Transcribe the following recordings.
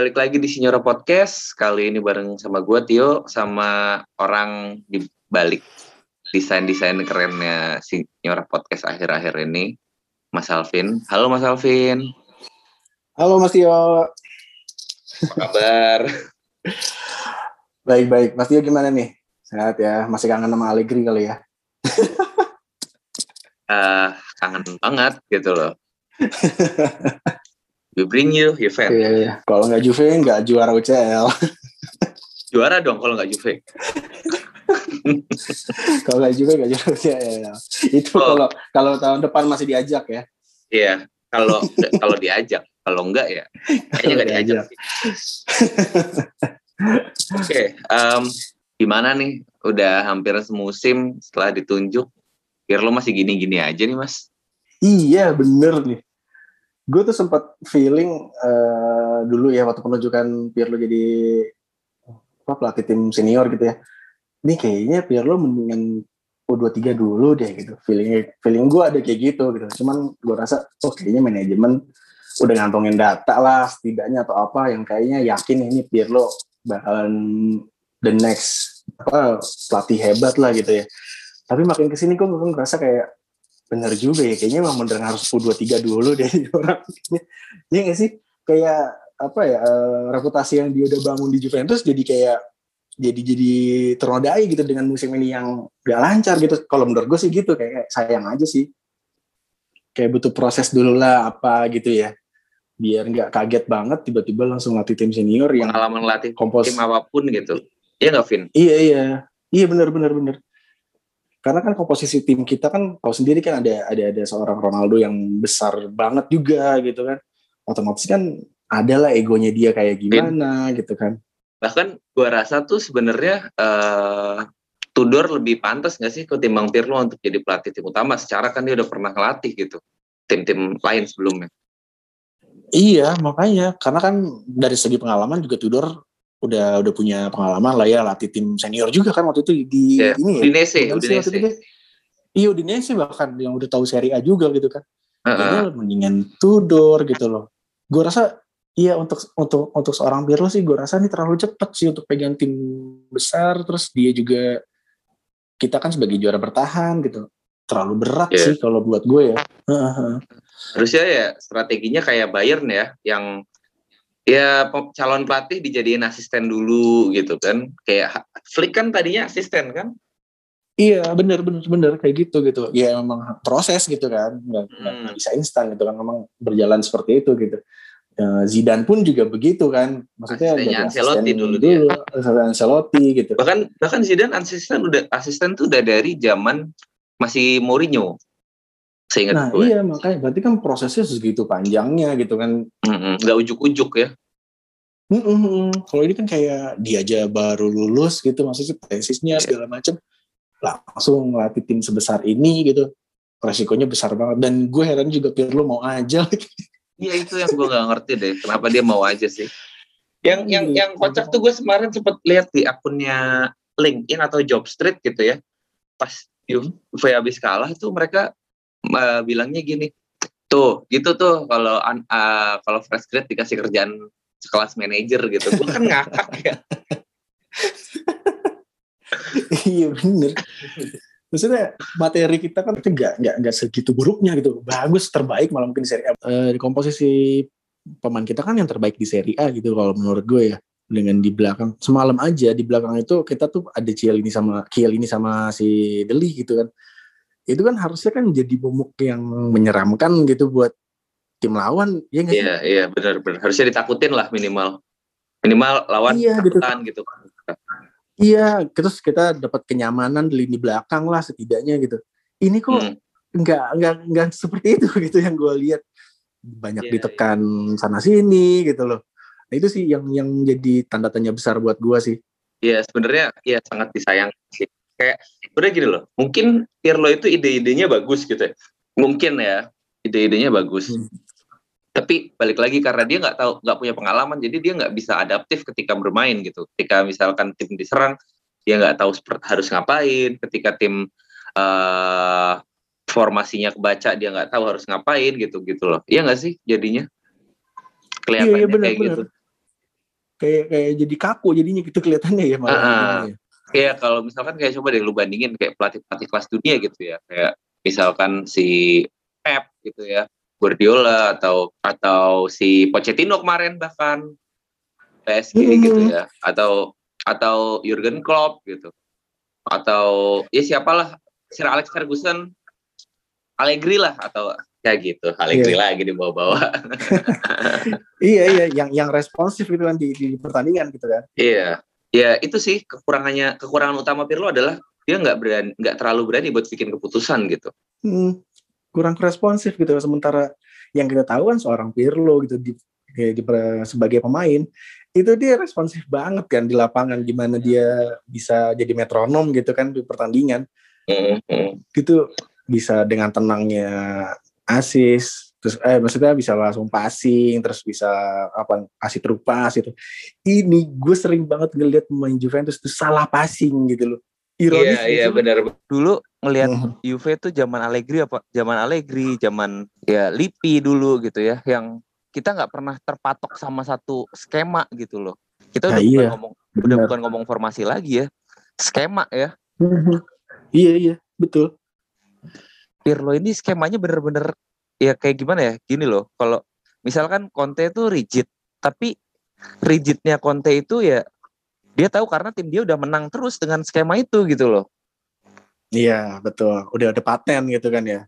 balik lagi di Sinyora Podcast. Kali ini bareng sama gue Tio sama orang di balik desain-desain kerennya Sinyora Podcast akhir-akhir ini, Mas Alvin. Halo Mas Alvin. Halo Mas Tio. Apa kabar? Baik-baik. Mas Tio gimana nih? Sehat ya? Masih kangen sama Allegri kali ya? uh, kangen banget gitu loh. We bring you Juve. Iya, iya. Kalau nggak Juve, nggak juara UCL. Juara dong kalau nggak Juve. kalau nggak Juve, nggak juara UCL. Itu oh. kalau kalau tahun depan masih diajak ya. Iya, kalau kalau diajak. Kalau enggak ya, kayaknya nggak diajak. Oke, okay, um, gimana nih? Udah hampir semusim setelah ditunjuk. Pirlo masih gini-gini aja nih, Mas. Iya, bener nih gue tuh sempat feeling uh, dulu ya waktu penunjukan Pirlo jadi apa pelatih tim senior gitu ya. Ini kayaknya Pirlo mendingan U23 dulu deh gitu. Feeling feeling gue ada kayak gitu gitu. Cuman gue rasa oh kayaknya manajemen udah ngantongin data lah setidaknya atau apa yang kayaknya yakin ini Pirlo bakalan the next apa pelatih hebat lah gitu ya. Tapi makin ke sini gue ngerasa kayak bener juga ya kayaknya memang bener harus U23 dulu deh orang iya gak sih? Kayak apa ya uh, reputasi yang dia udah bangun di Juventus jadi kayak jadi jadi ternodai gitu dengan musim ini yang gak lancar gitu. Kalau menurut gue sih gitu kayak sayang aja sih. Kayak butuh proses dulu lah apa gitu ya. Biar nggak kaget banget tiba-tiba langsung latih tim senior yang pengalaman latih kompos tim apa pun gitu. Iya nggak Vin? Iya iya. Iya benar benar benar karena kan komposisi tim kita kan tahu sendiri kan ada ada ada seorang Ronaldo yang besar banget juga gitu kan. Otomatis kan adalah egonya dia kayak gimana Bin. gitu kan. Bahkan gua rasa tuh sebenarnya uh, Tudor lebih pantas nggak sih ketimbang Pirlo untuk jadi pelatih tim utama? Secara kan dia udah pernah ngelatih gitu tim-tim lain sebelumnya. Iya makanya. Karena kan dari segi pengalaman juga Tudor udah udah punya pengalaman lah ya latih tim senior juga kan waktu itu di yeah. ini ya. Udinese, Udinese. Iya Udinese bahkan yang udah tahu Serie A juga gitu kan. Uh -uh. mendingan Tudor gitu loh. Gue rasa iya untuk untuk untuk seorang Pirlo sih gue rasa ini terlalu cepat sih untuk pegang tim besar terus dia juga kita kan sebagai juara bertahan gitu terlalu berat yeah. sih kalau buat gue ya. Harusnya ya strateginya kayak Bayern ya yang ya calon pelatih dijadiin asisten dulu gitu kan. Kayak Flick kan tadinya asisten kan? Iya bener bener bener kayak gitu gitu. Ya memang proses gitu kan. Nggak, hmm. bisa instan gitu kan. Memang berjalan seperti itu gitu. Ya, Zidane pun juga begitu kan. Maksudnya dari Ancelotti dulu dia. Ancelotti gitu. Bahkan bahkan Zidane asisten udah asisten tuh udah dari zaman masih Mourinho Seingat nah gue. iya makanya berarti kan prosesnya segitu panjangnya gitu kan. Mm-mm, gak ujuk-ujuk ya. Mm-mm. Kalau ini kan kayak dia aja baru lulus gitu maksudnya tesisnya yeah. segala macam langsung ngelatih tim sebesar ini gitu resikonya besar banget dan gue heran juga Pirlo mau aja iya itu yang gue gak ngerti deh kenapa dia mau aja sih yang yang iya. yang kocak tuh gue kemarin sempet lihat di akunnya LinkedIn atau Jobstreet gitu ya pas Juve habis kalah tuh mereka uh, bilangnya gini tuh gitu tuh kalau uh, kalau fresh grad dikasih kerjaan sekelas manajer gitu. Gue kan ngakak ya. Iya bener. Maksudnya materi kita kan nggak nggak nggak segitu buruknya gitu. Bagus terbaik malah mungkin di seri A. Uh, di komposisi pemain kita kan yang terbaik di seri A gitu kalau menurut gue ya dengan di belakang. Semalam aja di belakang itu kita tuh ada Ciel ini sama Kiel ini sama si Deli gitu kan itu kan harusnya kan jadi momok yang menyeramkan gitu buat tim lawan ya nggak iya iya benar benar. Harusnya ditakutin lah minimal. Minimal lawan iya, gitu. gitu iya terus kita dapat kenyamanan di lini belakang lah setidaknya gitu. Ini kok hmm. nggak nggak nggak seperti itu gitu yang gue lihat. Banyak yeah, ditekan yeah. sana sini gitu loh. Nah itu sih yang yang jadi tanda tanya besar buat gue sih. Iya sebenarnya ya sangat disayang sih kayak udah gini loh mungkin Pirlo itu ide-idenya bagus gitu ya. Mungkin ya ide-idenya bagus. Hmm. tapi balik lagi karena dia nggak tahu nggak punya pengalaman jadi dia nggak bisa adaptif ketika bermain gitu. Ketika misalkan tim diserang dia nggak tahu harus ngapain. Ketika tim uh, formasinya kebaca dia nggak tahu harus ngapain gitu gitu loh. Iya nggak sih jadinya? Kelihatannya iya, iya, bener, kayak bener. gitu. kayak kayak jadi kaku jadinya gitu kelihatannya ya malah. Uh, Iya kalau misalkan kayak coba deh lu bandingin kayak pelatih-pelatih kelas dunia gitu ya kayak misalkan si Pep gitu ya Guardiola atau atau si Pochettino kemarin bahkan PSG hmm. gitu ya atau atau Jurgen Klopp gitu atau ya siapalah Sir Alex Ferguson Allegri lah atau ya gitu Allegri yeah. lagi di bawah-bawah iya iya yang yang responsif gitu kan di, di pertandingan gitu kan iya ya itu sih kekurangannya kekurangan utama Pirlo adalah dia nggak berani nggak terlalu berani buat bikin keputusan gitu. Hmm, kurang responsif gitu. Sementara yang kita tahu kan seorang Pirlo gitu di, di, di sebagai pemain itu dia responsif banget kan di lapangan. Gimana dia bisa jadi metronom gitu kan di pertandingan. Mm-hmm. gitu bisa dengan tenangnya asis terus eh maksudnya bisa langsung passing terus bisa apa kasih truk pas itu ini gue sering banget ngeliat pemain Juventus itu salah passing gitu loh. Ironis iya iya benar. Dulu ngelihat hmm. Juve itu zaman Allegri apa zaman Allegri zaman ya Lippi dulu gitu ya yang kita nggak pernah terpatok sama satu skema gitu loh. Kita udah nah, bukan iya. ngomong benar. udah bukan ngomong formasi lagi ya skema ya. Iya iya betul. Pirlo ini skemanya bener-bener ya kayak gimana ya gini loh kalau misalkan Conte itu rigid tapi rigidnya Conte itu ya dia tahu karena tim dia udah menang terus dengan skema itu gitu loh. Iya betul. Udah ada paten gitu kan ya.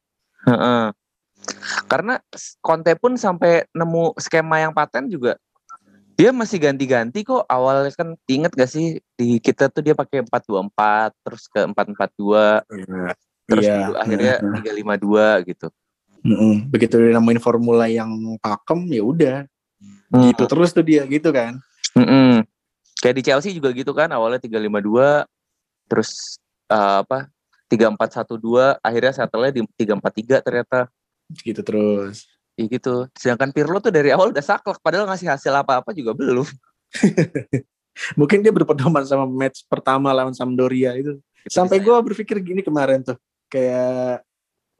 Karena Conte pun sampai nemu skema yang paten juga dia masih ganti-ganti kok. Awalnya kan inget gak sih di kita tuh dia pakai 424 terus ke 442 iya. terus iya. akhirnya 352 gitu Mm-mm. Begitu dia nemuin formula yang pakem ya udah. Mm. Gitu terus tuh dia gitu kan. Mm-mm. Kayak di Chelsea juga gitu kan awalnya 352 terus uh, apa 3412 akhirnya settle-nya di 343 ternyata. Gitu terus. Iya gitu. Sedangkan Pirlo tuh dari awal udah saklek padahal ngasih hasil apa-apa juga belum. Mungkin dia berpedoman sama match pertama lawan Sampdoria itu. Sampai gue berpikir gini kemarin tuh. Kayak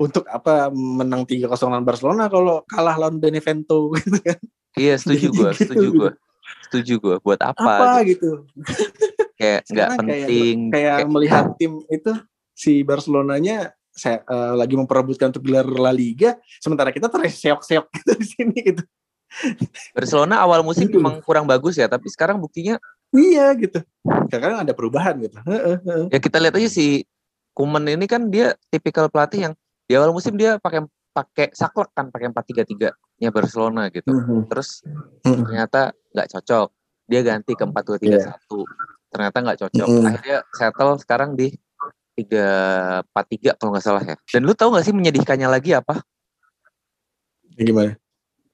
untuk apa menang 3-0 lawan Barcelona kalau kalah lawan Benevento gitu kan. Iya, setuju gue, gitu. setuju gue. Setuju gue. Buat apa? Apa gitu. kayak nggak penting. Kayak, kayak, kayak melihat tim itu si Barcelonanya saya uh, lagi memperebutkan untuk gelar La Liga, sementara kita terseok-seok gitu di sini gitu. Barcelona awal musim gitu. memang kurang bagus ya, tapi sekarang buktinya iya gitu. Sekarang ada perubahan gitu. Ya kita lihat aja si Kuman ini kan dia tipikal pelatih yang di awal musim dia pakai pakai saklek kan pakai empat tiga tiga nya Barcelona gitu. Mm-hmm. terus mm-hmm. ternyata nggak cocok. Dia ganti ke empat dua tiga satu. Ternyata nggak cocok. Mm-hmm. akhirnya settle sekarang di tiga empat tiga kalau nggak salah ya. Dan lu tahu nggak sih menyedihkannya lagi apa? Gimana?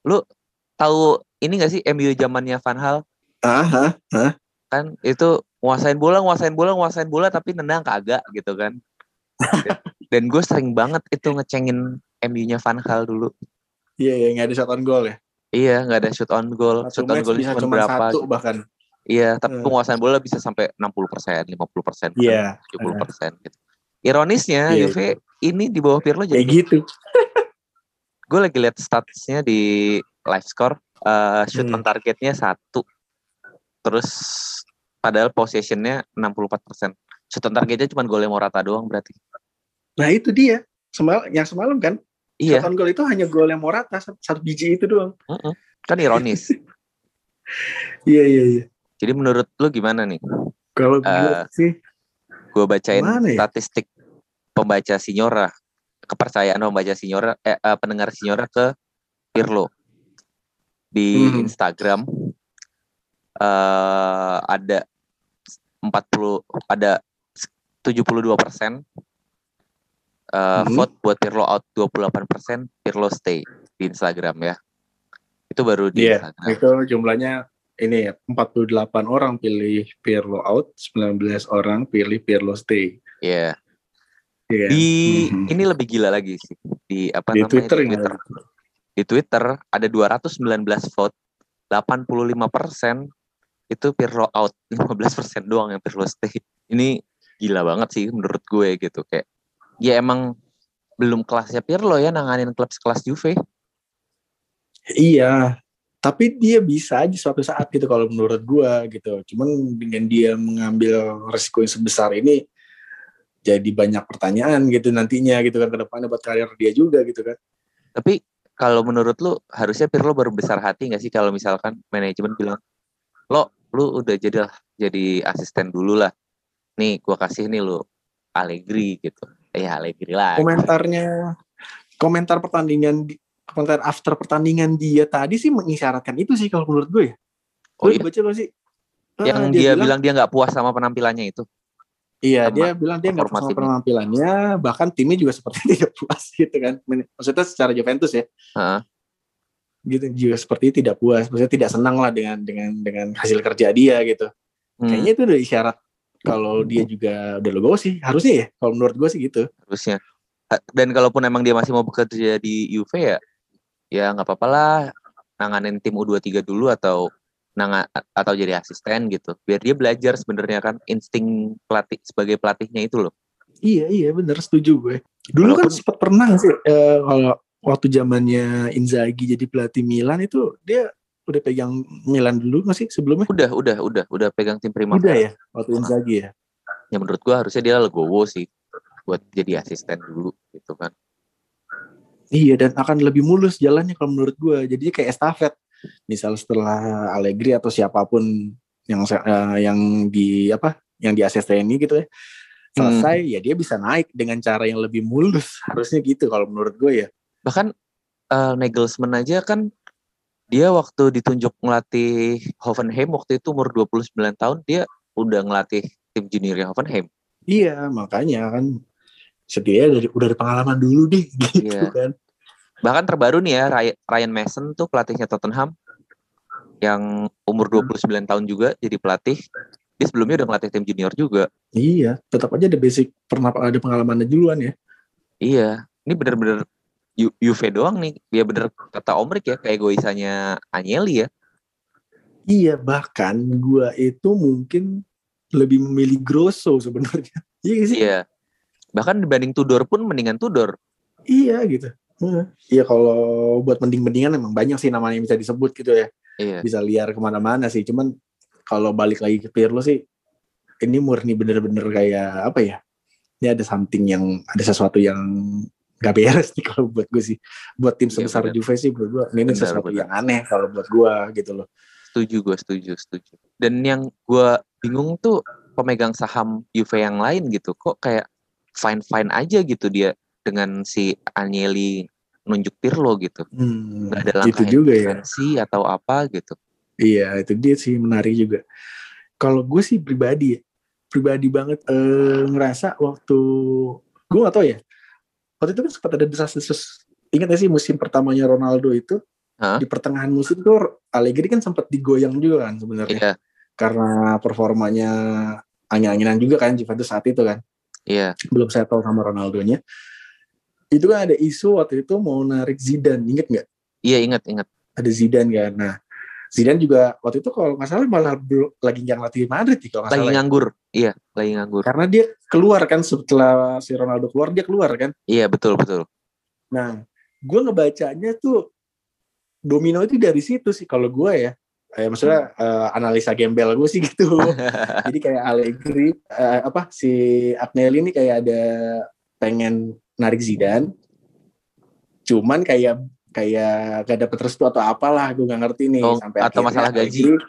Lu tahu ini nggak sih MU zamannya Van Hal ah, ah, kan itu nguasain bola nguasain bola nguasain bola tapi nendang kagak gitu kan dan gue sering banget itu ngecengin MU-nya Van Hal dulu. Iya, iya, nggak ada shot on goal ya? Iya, nggak ada shoot on goal. Satu shoot on goal cuma berapa? Satu gitu. bahkan. Iya, tapi hmm. penguasaan bola bisa sampai 60 persen, 50 persen, yeah. 70 persen gitu. Ironisnya, yeah. Juve ini di bawah Pirlo jadi. Kayak gitu. gue lagi lihat statusnya di live score, uh, shoot hmm. on targetnya satu, terus padahal possessionnya 64 persen. Shoot on targetnya cuma golnya Morata doang berarti. Nah itu dia, semal yang semalam kan, iya. shot gol itu hanya gol yang Morata satu biji itu doang. Uh -uh. Kan ironis. iya iya iya. Jadi menurut lu gimana nih? Kalau uh, sih, gue bacain ya? statistik pembaca Signora, kepercayaan pembaca Signora, eh, uh, pendengar Signora ke Pirlo di hmm. Instagram uh, ada 40 ada 72 persen uh, hmm. vote buat Pirlo out 28%, Pirlo stay di Instagram ya. Itu baru di yeah, Instagram. Itu jumlahnya ini ya, 48 orang pilih Pirlo out, 19 orang pilih Pirlo stay. Iya. Yeah. Yeah. Di mm-hmm. ini lebih gila lagi sih. Di apa di namanya? Twitter, di Twitter. Di Twitter ada 219 vote, 85 persen itu Pirlo out, 15 persen doang yang Pirlo stay. Ini gila banget sih menurut gue gitu kayak ya emang belum kelasnya Pirlo ya nanganin klub sekelas Juve. Iya, tapi dia bisa aja suatu saat gitu kalau menurut gua gitu. Cuman dengan dia mengambil resiko yang sebesar ini jadi banyak pertanyaan gitu nantinya gitu kan ke depannya buat karir dia juga gitu kan. Tapi kalau menurut lu harusnya Pirlo baru besar hati nggak sih kalau misalkan manajemen bilang lo lu udah jadi jadi asisten dulu lah. Nih gua kasih nih lu Allegri gitu eh Allegri lah komentarnya komentar pertandingan komentar after pertandingan dia tadi sih mengisyaratkan itu sih kalau menurut gue ya. Oh, iya? baca lo sih? Yang uh, dia, dia bilang, bilang dia nggak puas sama penampilannya itu. Iya, sama dia bilang dia nggak puas sama penampilannya, bahkan timnya juga seperti tidak puas gitu kan. Maksudnya secara Juventus ya. Uh. Gitu juga seperti tidak puas, maksudnya tidak senang lah dengan dengan dengan hasil kerja dia gitu. Hmm. Kayaknya itu udah isyarat kalau dia juga udah logo sih, harusnya ya. Kalau menurut gue sih gitu. Harusnya. Dan kalaupun emang dia masih mau bekerja di UV ya, ya nggak apa-apa lah nanganin tim U23 dulu atau nanga atau jadi asisten gitu biar dia belajar sebenarnya kan insting pelatih sebagai pelatihnya itu loh iya iya bener setuju gue dulu kan Walaupun, kan sempat pernah sih eh, kalau waktu zamannya Inzaghi jadi pelatih Milan itu dia udah pegang Milan dulu nggak sih sebelumnya udah udah udah udah pegang tim Prima udah ya waktu Inzaghi ya ya menurut gue harusnya dia legowo sih buat jadi asisten dulu gitu kan Iya dan akan lebih mulus jalannya kalau menurut gue. Jadi kayak estafet. Misal setelah Allegri atau siapa pun yang uh, yang di apa yang di ini gitu ya selesai hmm. ya dia bisa naik dengan cara yang lebih mulus harusnya gitu kalau menurut gue ya bahkan uh, Nagelsmann aja kan dia waktu ditunjuk ngelatih Hoffenheim waktu itu umur 29 tahun dia udah ngelatih tim junior Hoffenheim iya makanya kan setidaknya dari udah ada pengalaman dulu deh gitu yeah. kan. Bahkan terbaru nih ya Ryan Mason tuh pelatihnya Tottenham yang umur 29 hmm. tahun juga jadi pelatih. Dia sebelumnya udah ngelatih tim junior juga. Iya, tetap aja ada basic pernah ada pengalamannya duluan ya. Iya, ini UV doang nih. Dia bener kata Omrik ya, kayak goisannya Anyeli ya. Iya, bahkan gua itu mungkin lebih memilih Grosso sebenarnya. Iya sih? Iya bahkan dibanding Tudor pun mendingan Tudor iya gitu iya kalau buat mending-mendingan emang banyak sih namanya yang bisa disebut gitu ya iya. bisa liar ke mana-mana sih cuman kalau balik lagi ke Pirlo sih ini murni bener-bener kayak apa ya ini ada something yang ada sesuatu yang gak beres nih kalau buat gue sih. Buat tim iya, sebesar iya, Juve sih buat gue ini bener, sesuatu bener. yang aneh kalau buat gue gitu loh. Setuju gue setuju setuju. Dan yang gue bingung tuh pemegang saham Juve yang lain gitu kok kayak fine fine aja gitu dia dengan si Agnelli nunjuk Pirlo gitu. Hmm, nggak ada langkah itu juga ya. atau apa gitu. Iya itu dia sih menarik juga. Kalau gue sih pribadi ya pribadi banget eh, ngerasa waktu gue gak tau ya waktu itu kan sempat ada desas-desus ingat gak sih musim pertamanya Ronaldo itu huh? di pertengahan musim tuh Allegri kan sempat digoyang juga kan sebenarnya yeah. karena performanya angin-anginan juga kan Juventus saat itu kan Iya. Belum saya tahu sama Ronaldonya. Itu kan ada isu waktu itu mau narik Zidane, inget nggak? Iya inget inget. Ada Zidane kan. Nah Zidane juga waktu itu kalau nggak salah malah lagi yang latih Madrid kalau nggak salah. Lagi nganggur, iya lagi nganggur. Karena dia keluar kan setelah si Ronaldo keluar dia keluar kan. Iya betul betul. Nah, gue ngebacanya tuh domino itu dari situ sih kalau gue ya eh, maksudnya uh, analisa gembel gue sih gitu jadi kayak Allegri uh, apa si Agnelli ini kayak ada pengen narik Zidane cuman kayak kayak gak dapet restu atau apalah gue gak ngerti nih oh, sampai atau masalah gaji Allegri,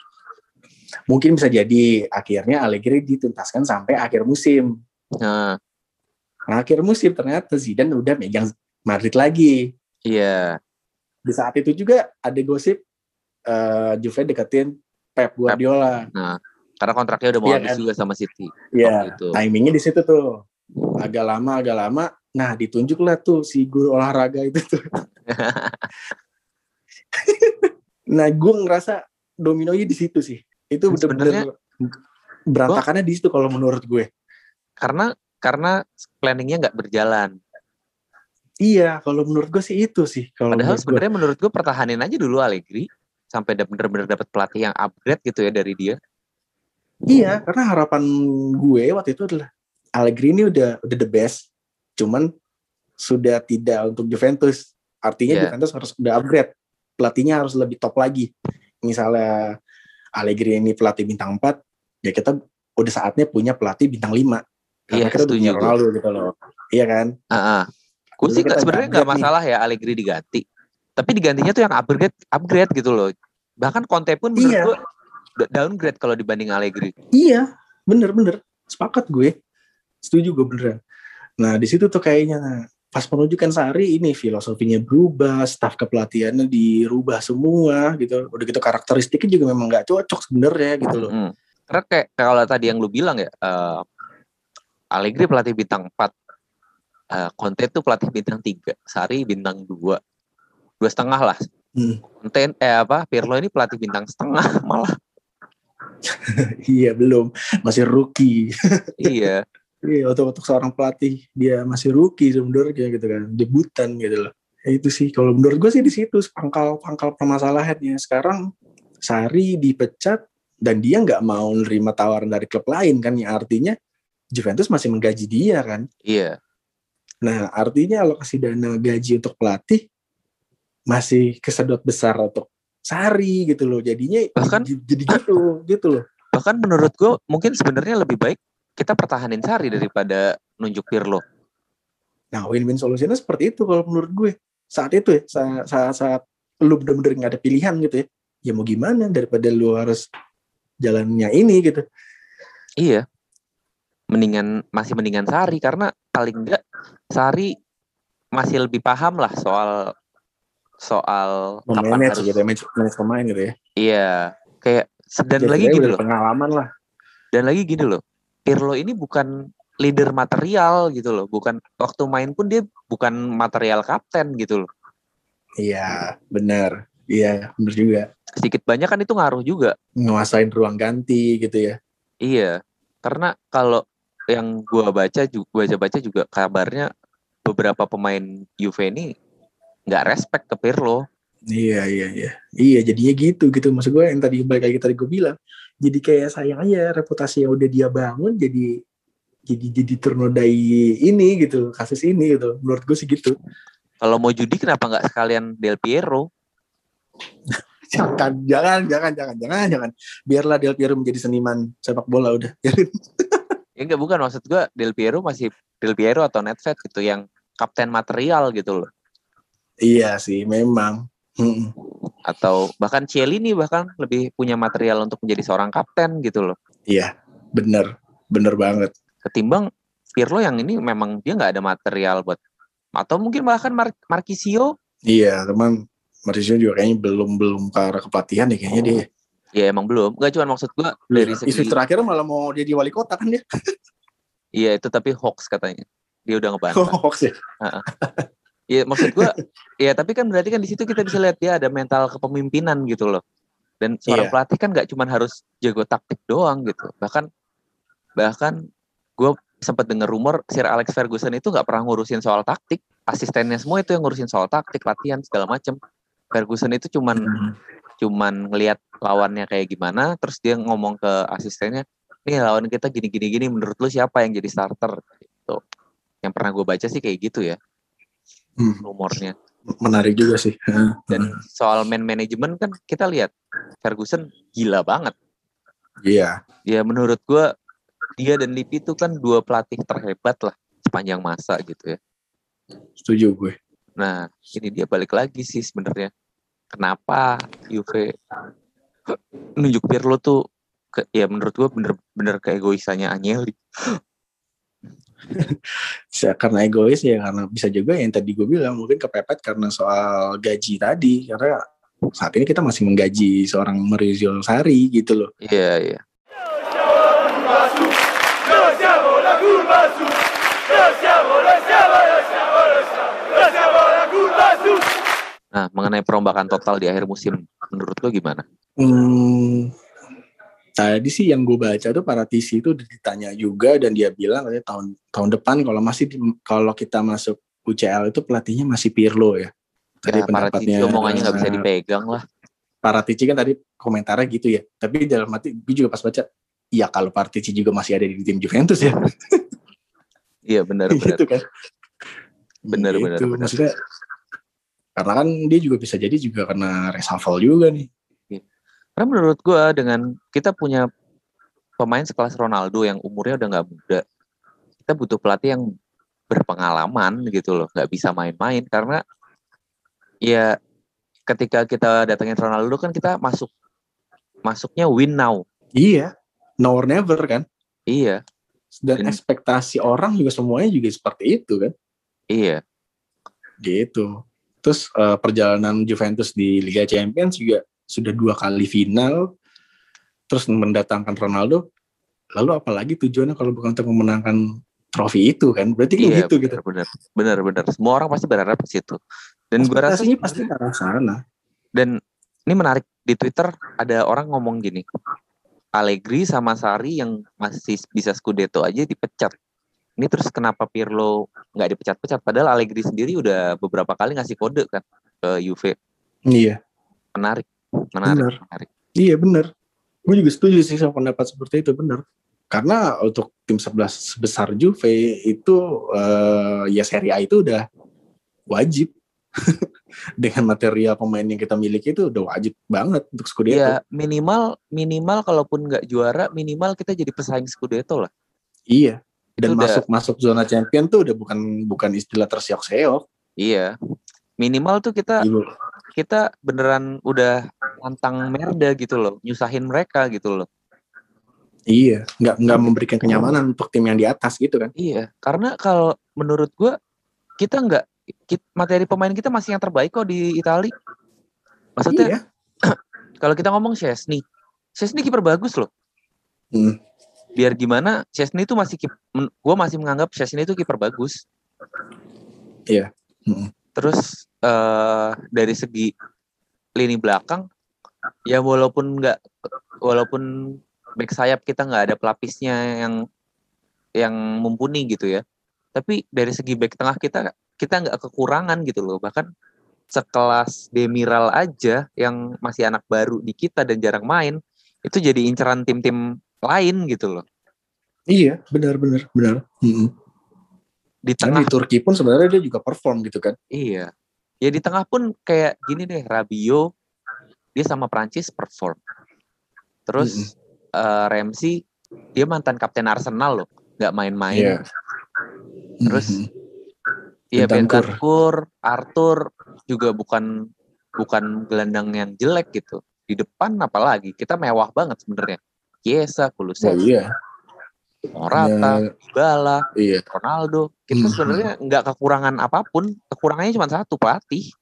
mungkin bisa jadi akhirnya Allegri dituntaskan sampai akhir musim nah. nah akhir musim ternyata Zidane udah megang Madrid lagi iya di saat itu juga ada gosip uh, Juve deketin Pep Guardiola. Nah, karena kontraknya udah mau yeah, habis kan? juga sama City. Iya, yeah, timingnya di situ tuh. Agak lama, agak lama. Nah, ditunjuklah tuh si guru olahraga itu tuh. nah, gue ngerasa dominonya di situ sih. Itu bener-bener berantakannya di situ kalau menurut gue. Karena karena planningnya nggak berjalan. Iya, kalau menurut gue sih itu sih. Kalau Padahal sebenarnya menurut gue pertahanin aja dulu Allegri sampai benar-benar dapat pelatih yang upgrade gitu ya dari dia. Iya, karena harapan gue waktu itu adalah Allegri ini udah udah the best, cuman sudah tidak untuk Juventus. Artinya yeah. Juventus harus udah upgrade. pelatihnya harus lebih top lagi. Misalnya Allegri ini pelatih bintang 4, ya kita udah saatnya punya pelatih bintang 5. Karena Iya, kita udah punya setuju. Ronaldo gitu loh. Iya kan? Ah, Gue Dulu sih sebenarnya nggak nih. masalah ya Allegri diganti. Tapi digantinya tuh yang upgrade, upgrade gitu loh. Bahkan Conte pun menurut Iya. gue downgrade kalau dibanding Allegri. Iya, bener-bener. Sepakat gue. Setuju gue beneran. Nah, di situ tuh kayaknya nah, pas penunjukan Sari ini filosofinya berubah, staf kepelatihannya dirubah semua gitu. Udah gitu karakteristiknya juga memang nggak cocok sebenarnya gitu loh. Mm. Karena kayak kalau tadi yang lu bilang ya, eh, Allegri pelatih bintang 4, eh, Conte tuh pelatih bintang 3, Sari bintang 2, dua setengah lah. Hmm. Conte eh apa Pirlo ini pelatih bintang setengah malah. iya, belum. Masih rookie. iya. Iya, untuk untuk seorang pelatih dia masih rookie sebenarnya gitu kan, debutan gitu loh. Ya, itu sih kalau menurut gue sih di situ pangkal pangkal permasalahannya. Sekarang Sari dipecat dan dia nggak mau nerima tawaran dari klub lain kan, yang artinya Juventus masih menggaji dia kan. Iya. Nah, artinya alokasi dana gaji untuk pelatih masih kesedot besar untuk Sari gitu loh. Jadinya Bahkan- jadi, jadi gitu, gitu loh. Bahkan menurut gue mungkin sebenarnya lebih baik kita pertahanin Sari daripada nunjuk Pirlo. Nah, win-win solutionnya seperti itu kalau menurut gue. Saat itu ya, saat, saat, saat lu bener-bener nggak ada pilihan gitu ya. Ya mau gimana daripada lu harus jalannya ini gitu. Iya. Mendingan masih mendingan Sari karena paling enggak Sari masih lebih paham lah soal soal kapan harus gitu, ya, manage, manage pemain gitu ya. iya kayak dan Jadi lagi gini udah loh pengalaman lah. dan lagi gini loh Pirlo ini bukan leader material gitu loh bukan waktu main pun dia bukan material kapten gitu loh Iya, benar. Iya, benar juga. sedikit banyak kan itu ngaruh juga Nguasain ruang ganti gitu ya. iya karena kalau yang gua baca juga baca baca juga kabarnya beberapa pemain Juve ini nggak respect ke Pirlo Iya iya iya. Iya jadinya gitu gitu maksud gue yang tadi balik lagi tadi gue bilang. Jadi kayak sayang aja reputasi yang udah dia bangun jadi jadi jadi ternodai ini gitu kasus ini gitu. Menurut gue sih gitu. kalau mau judi kenapa nggak sekalian Del Piero Jangan jangan jangan jangan jangan jangan. Biarlah Del Piero menjadi seniman sepak bola udah. Ya enggak bukan maksud gua Del Piero masih Del Piero atau Nedved gitu yang kapten material gitu loh. iya sih memang. Mm-mm. Atau bahkan Cielini bahkan lebih punya material untuk menjadi seorang kapten gitu loh. Iya bener bener banget. Ketimbang Pirlo yang ini memang dia nggak ada material buat atau mungkin bahkan Mar Marquisio Iya teman Mauricio juga kayaknya belum belum ke arah kepelatihan ya kayaknya dia. ya emang belum. Enggak cuma maksud gua dari Isu segi terakhir malah mau jadi wali kota kan dia. iya itu tapi hoax katanya. Dia udah ngebantah. Hoax ya. Iya maksud gua ya tapi kan berarti kan di situ kita bisa lihat dia ada mental kepemimpinan gitu loh. Dan seorang Iya. pelatih kan nggak cuma harus jago taktik doang gitu. Bahkan bahkan gue sempat dengar rumor Sir Alex Ferguson itu nggak pernah ngurusin soal taktik. Asistennya semua itu yang ngurusin soal taktik, latihan segala macem. Ferguson itu cuman Hmm. cuman ngelihat lawannya kayak gimana, terus dia ngomong ke asistennya, nih lawan kita gini gini gini, menurut lu siapa yang jadi starter? Gitu. Yang pernah gue baca sih kayak gitu ya Hmm. rumornya. Menarik juga sih. Dan soal man management kan kita lihat Ferguson gila banget. Iya. Ya menurut gua dia dan Lippi itu kan dua pelatih terhebat lah sepanjang masa gitu ya. Setuju gue. Nah ini dia balik lagi sih sebenarnya. Kenapa Juve nunjuk Pirlo tuh ke, ya menurut gua bener-bener keegoisannya Agnelli. Karena egois ya karena bisa juga yang tadi gue bilang mungkin kepepet karena soal gaji tadi karena saat ini kita masih menggaji seorang Maurizio Sari gitu loh. Iya iya. curva su. Nah mengenai perombakan total di akhir musim menurut lo gimana? Hmm, tadi sih yang gue baca tuh para TC itu ditanya juga dan dia bilang katanya tahun tahun depan kalau masih di- kalau kita masuk UCL itu pelatihnya masih Pirlo ya. Tadi Ya, para Cici omongannya nggak bisa dipegang lah. Paratici kan tadi komentarnya gitu ya. Tapi dalam hati gue juga pas baca, ya kalau Paratici juga masih ada di tim Juventus ya. Iya benar benar. gitu kan. Bener, Gitu. bener, bener. Maksudnya Karena kan dia juga bisa jadi juga karena reshuffle juga nih. Karena menurut gue dengan kita punya pemain sekelas Ronaldo yang umurnya udah nggak muda, kita butuh pelatih yang berpengalaman gitu loh, nggak bisa main-main karena ya ketika kita datangin Ronaldo kan kita masuk masuknya win now. Iya, now or never kan. Iya, Dan Dan- ekspektasi orang juga semuanya juga seperti itu kan. iya, Gitu. Terus eh, perjalanan Juventus di Liga Champions juga sudah dua kali final. Terus mendatangkan Ronaldo. Lalu apalagi tujuannya kalau bukan untuk memenangkan trofi itu kan? Berarti kan iya, gitu gitu. benar, benar, benar. Semua orang pasti berharap ke situ. Dan gue rasa pasti ke arah sana. dan ini menarik di Twitter ada orang ngomong gini, Allegri sama Sari yang masih bisa Scudetto aja dipecat. Ini terus kenapa Pirlo nggak dipecat-pecat? Padahal Allegri sendiri udah beberapa kali ngasih kode kan ke Juve. Iya, Menarik, menarik, Benar. menarik. iya bener. Gue juga setuju sih sama pendapat seperti itu bener. Karena untuk tim 11 sebesar Juve itu eh, ya Serie A itu udah wajib. Dengan material pemain yang kita miliki itu udah wajib banget untuk Scudetto. Iya minimal minimal kalaupun nggak juara minimal kita jadi pesaing Scudetto lah. Iya. Dan Itu udah- masuk masuk zona champion tuh udah bukan bukan istilah terseok-seok. Iya. Minimal tuh kita Gitu. Kita beneran udah tantang merda gitu loh, nyusahin mereka gitu loh. Iya, nggak nggak memberikan kenyamanan untuk tim yang di atas gitu kan. Iya, karena kalau menurut gua kita nggak materi pemain kita masih yang terbaik kok di Itali. Maksudnya Iya. kalau kita ngomong Chesney, Chesney kiper bagus loh. Hmm. Biar gimana, Chesney itu masih gua masih menganggap Chesney itu kiper bagus. Iya. Mm. Terus eh dari segi lini belakang, ya walaupun nggak, walaupun back sayap kita nggak ada pelapisnya yang yang mumpuni gitu ya. Tapi dari segi back tengah kita kita nggak kekurangan gitu loh. Bahkan sekelas Demiral aja yang masih anak baru di kita dan jarang main itu jadi inceran tim-tim lain gitu loh. Iya, benar benar benar. Mm. Di Dan tengah di Turki pun sebenarnya dia juga perform gitu kan. Iya. Ya di tengah pun kayak gini deh, Rabio dia sama Prancis perform. Terus eh, Ramsey dia mantan kapten Arsenal loh, nggak main-main. Iya. Terus Mhm. Iya Bentancur. Bentancur, Arthur juga bukan bukan gelandang yang jelek gitu. Di depan apalagi kita mewah banget sebenarnya. Chiesa, Oh, Kulusevski, iya. Morata, Ya, Dybala, iya. Ronaldo. Kita Mhm. sebenarnya nggak kekurangan apa pun. Kekurangannya cuma satu pelatih.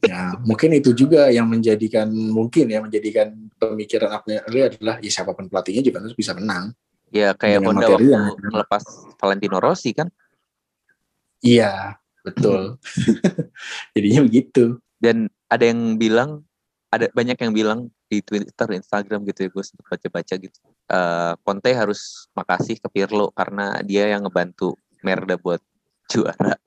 Ya, mungkin itu juga yang menjadikan mungkin ya menjadikan pemikiran Agnelli adalah ya siapa pun pelatihnya Juventus bisa menang. Ya kayak Dengan Honda waktu yang- melepas Valentino Rossi kan. Iya, betul. Jadinya begitu. Dan ada yang bilang, ada banyak yang bilang di Twitter, Instagram gitu ya, gue sempat baca-baca gitu. eh Conte harus makasih ke Pirlo karena dia yang ngebantu Merda buat juara.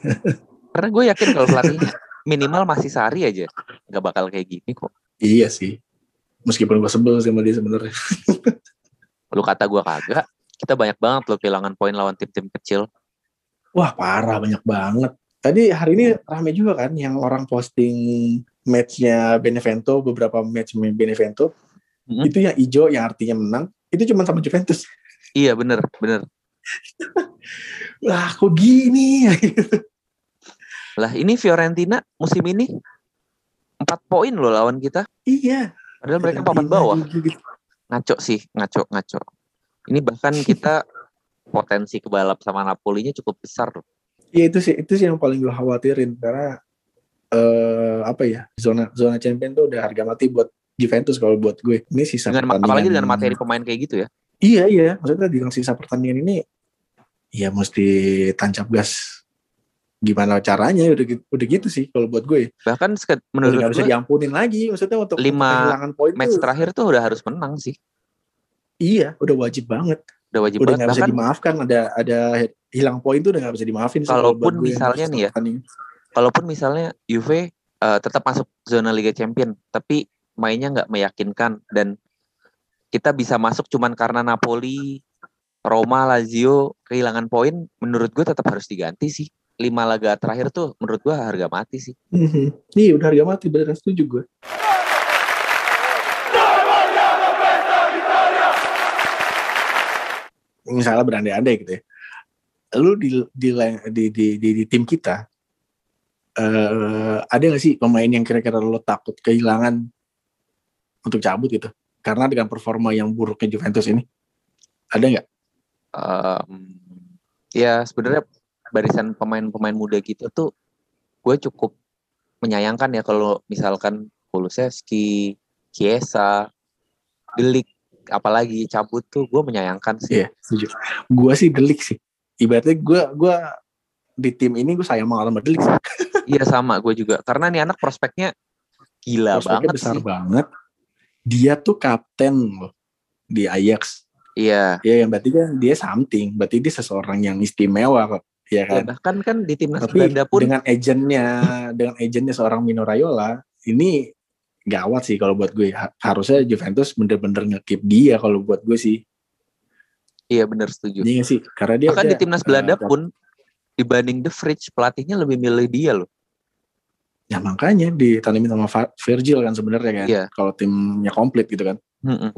karena gue yakin kalau pelatihnya minimal masih Sari aja, nggak bakal kayak gini kok. Iya sih. Meskipun gue sebel sama dia sebenarnya. Lu kata gue kagak, kita banyak banget lo kehilangan poin lawan tim-tim kecil. Wah parah banyak banget. Tadi hari ini rame juga kan yang orang posting matchnya Benevento beberapa match Benevento Mhm. itu yang hijau yang artinya menang itu cuma sama Juventus. Iya bener, bener. Wah kok gini? Lah ini Fiorentina musim ini empat poin loh lawan kita. iya. Padahal mereka papan bawah. Gitu. ngaco sih ngaco ngaco ini bahkan kita potensi kebalap sama Napoli-nya cukup besar loh Iya itu sih itu sih yang paling gue khawatirin karena eh apa ya zona zona champion tuh udah harga mati buat Juventus kalau buat gue. Ini sisa dengan pertandingan. apalagi dengan materi pemain kayak gitu ya? Iya iya. Maksudnya dengan sisa pertandingan ini ya mesti tancap gas. Gimana caranya? Udah gitu, udah gitu sih kalau buat gue. bahkan Udah menurut nggak bisa gue diampunin lagi maksudnya untuk Lima poin match tuh. terakhir tuh udah harus menang sih. Iya udah wajib banget. Udah wajib udah banget. bisa bahkan dimaafkan. Ada ada hilang poin tuh udah nggak bisa dimaafin Kalaupun gue misalnya nih ya. Kalaupun misalnya Juve eh, tetap masuk zona Liga Champion tapi mainnya nggak meyakinkan dan kita bisa masuk cuman karena Napoli Roma Lazio kehilangan poin menurut gue tetap harus diganti sih lima laga terakhir tuh menurut gua harga mati sih. Mhm. Iya udah harga mati beneran setuju gue. Misalnya berandai-andai gitu ya. Lu di di di di, di, di tim kita eh ada gak sih pemain yang kira-kira lo takut kehilangan untuk cabut gitu? Karena dengan performa yang buruknya Juventus ini. Ada nggak? Em, ya sebenarnya barisan pemain-pemain muda gitu tuh gue cukup menyayangkan ya kalau misalkan Kulusevski, Chiesa, Delik apalagi cabut tuh gue menyayangkan sih. Iya, setuju. Gue sih delik sih. Ibaratnya gue gua di tim ini gue sayang banget sama delik sih. Iya sama gue juga karena nih anak prospeknya gila Prospeknya banget besar sih. banget. Dia tuh kapten loh di Ajax. Iya. Ya yang berarti kan dia something. Berarti dia seseorang yang istimewa kok. Ya Ya, kan? bahkan kan di timnas Belanda pun dengan agentnya, dengan agentnya seorang Mino Raiola, ini gawat sih kalau buat gue. Ha- Harusnya Juventus bener-bener nge-keep dia kalau buat gue sih. iya bener setuju. Iya sih? Karena dia Bahkan di udah, timnas eh, Belanda pun dibanding The Fridge pelatihnya lebih milih dia loh. Ya makanya ditanemin sama Virgil kan sebenarnya kan. Iya. Kalau timnya komplit gitu kan. Mm-mm.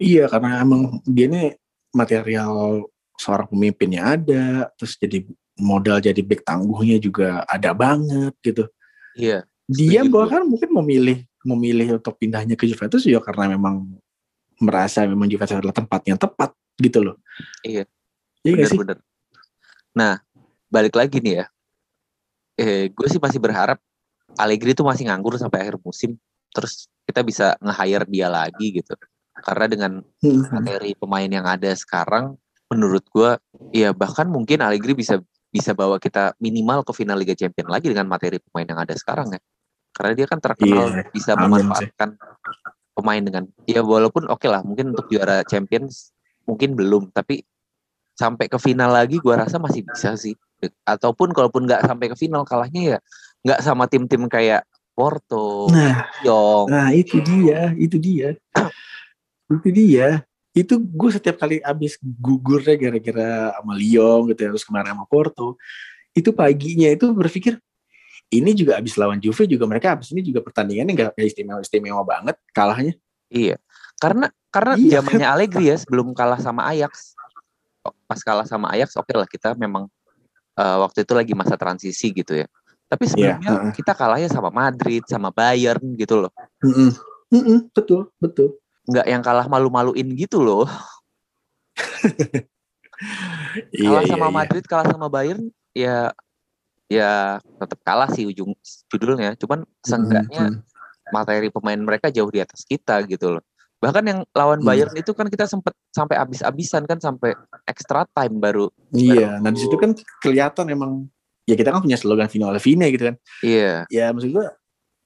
Iya karena emang dia ini material seorang pemimpinnya ada, terus jadi modal jadi back tangguhnya juga ada banget gitu. Iya. Dia Setuju. bahkan mungkin memilih memilih untuk pindahnya ke Juventus juga karena memang merasa memang Juventus adalah tempat yang tepat gitu loh. Iya. Iya nggak sih? Bener-bener. Nah, balik lagi nih ya. Eh, gue sih masih berharap Allegri tuh masih nganggur sampai akhir musim. Terus kita bisa nge-hire dia lagi gitu. Karena dengan Hmm. materi pemain yang ada sekarang, menurut gue, ya bahkan mungkin Allegri bisa bisa bawa kita minimal ke final Liga Champion lagi dengan materi pemain yang ada sekarang ya. Karena dia kan terkenal Iya, bisa memanfaatkan pemain dengan ya walaupun oke lah mungkin untuk juara Champions mungkin belum tapi sampai ke final lagi gua rasa masih bisa sih ataupun kalaupun nggak sampai ke final kalahnya ya nggak sama tim-tim kayak Porto, Nah, Yong, nah itu dia, itu dia, itu dia. Itu gue setiap kali abis gugurnya gara-gara sama Lyon gitu ya, terus kemarin sama Porto, itu paginya itu berpikir ini juga abis lawan Juve juga mereka abis ini juga pertandingannya nggak kayak istimewa istimewa banget kalahnya. Iya. Karena karena Iya. zamannya Allegri ya sebelum kalah sama Ajax. Pas kalah sama Ajax oke lah kita memang eh, waktu itu lagi masa transisi gitu ya. Tapi sebelumnya Iya, heeh. kita kalahnya sama Madrid, sama Bayern gitu loh. Mm-mm. Mm-mm, betul, betul. Nggak yang kalah malu-maluin gitu loh. Iya, kalah iya, sama iya. Madrid, kalah sama Bayern ya ya tetap kalah sih ujung judulnya. Cuman seenggaknya Mm-mm. materi pemain mereka jauh di atas kita gitu loh. Bahkan yang lawan Hmm. Bayern itu kan kita sempet sampai habis-habisan kan sampai extra time baru. Iya, nah di situ kan kelihatan emang ya kita kan punya slogan Vino Fine gitu kan. Iya. ya maksud gua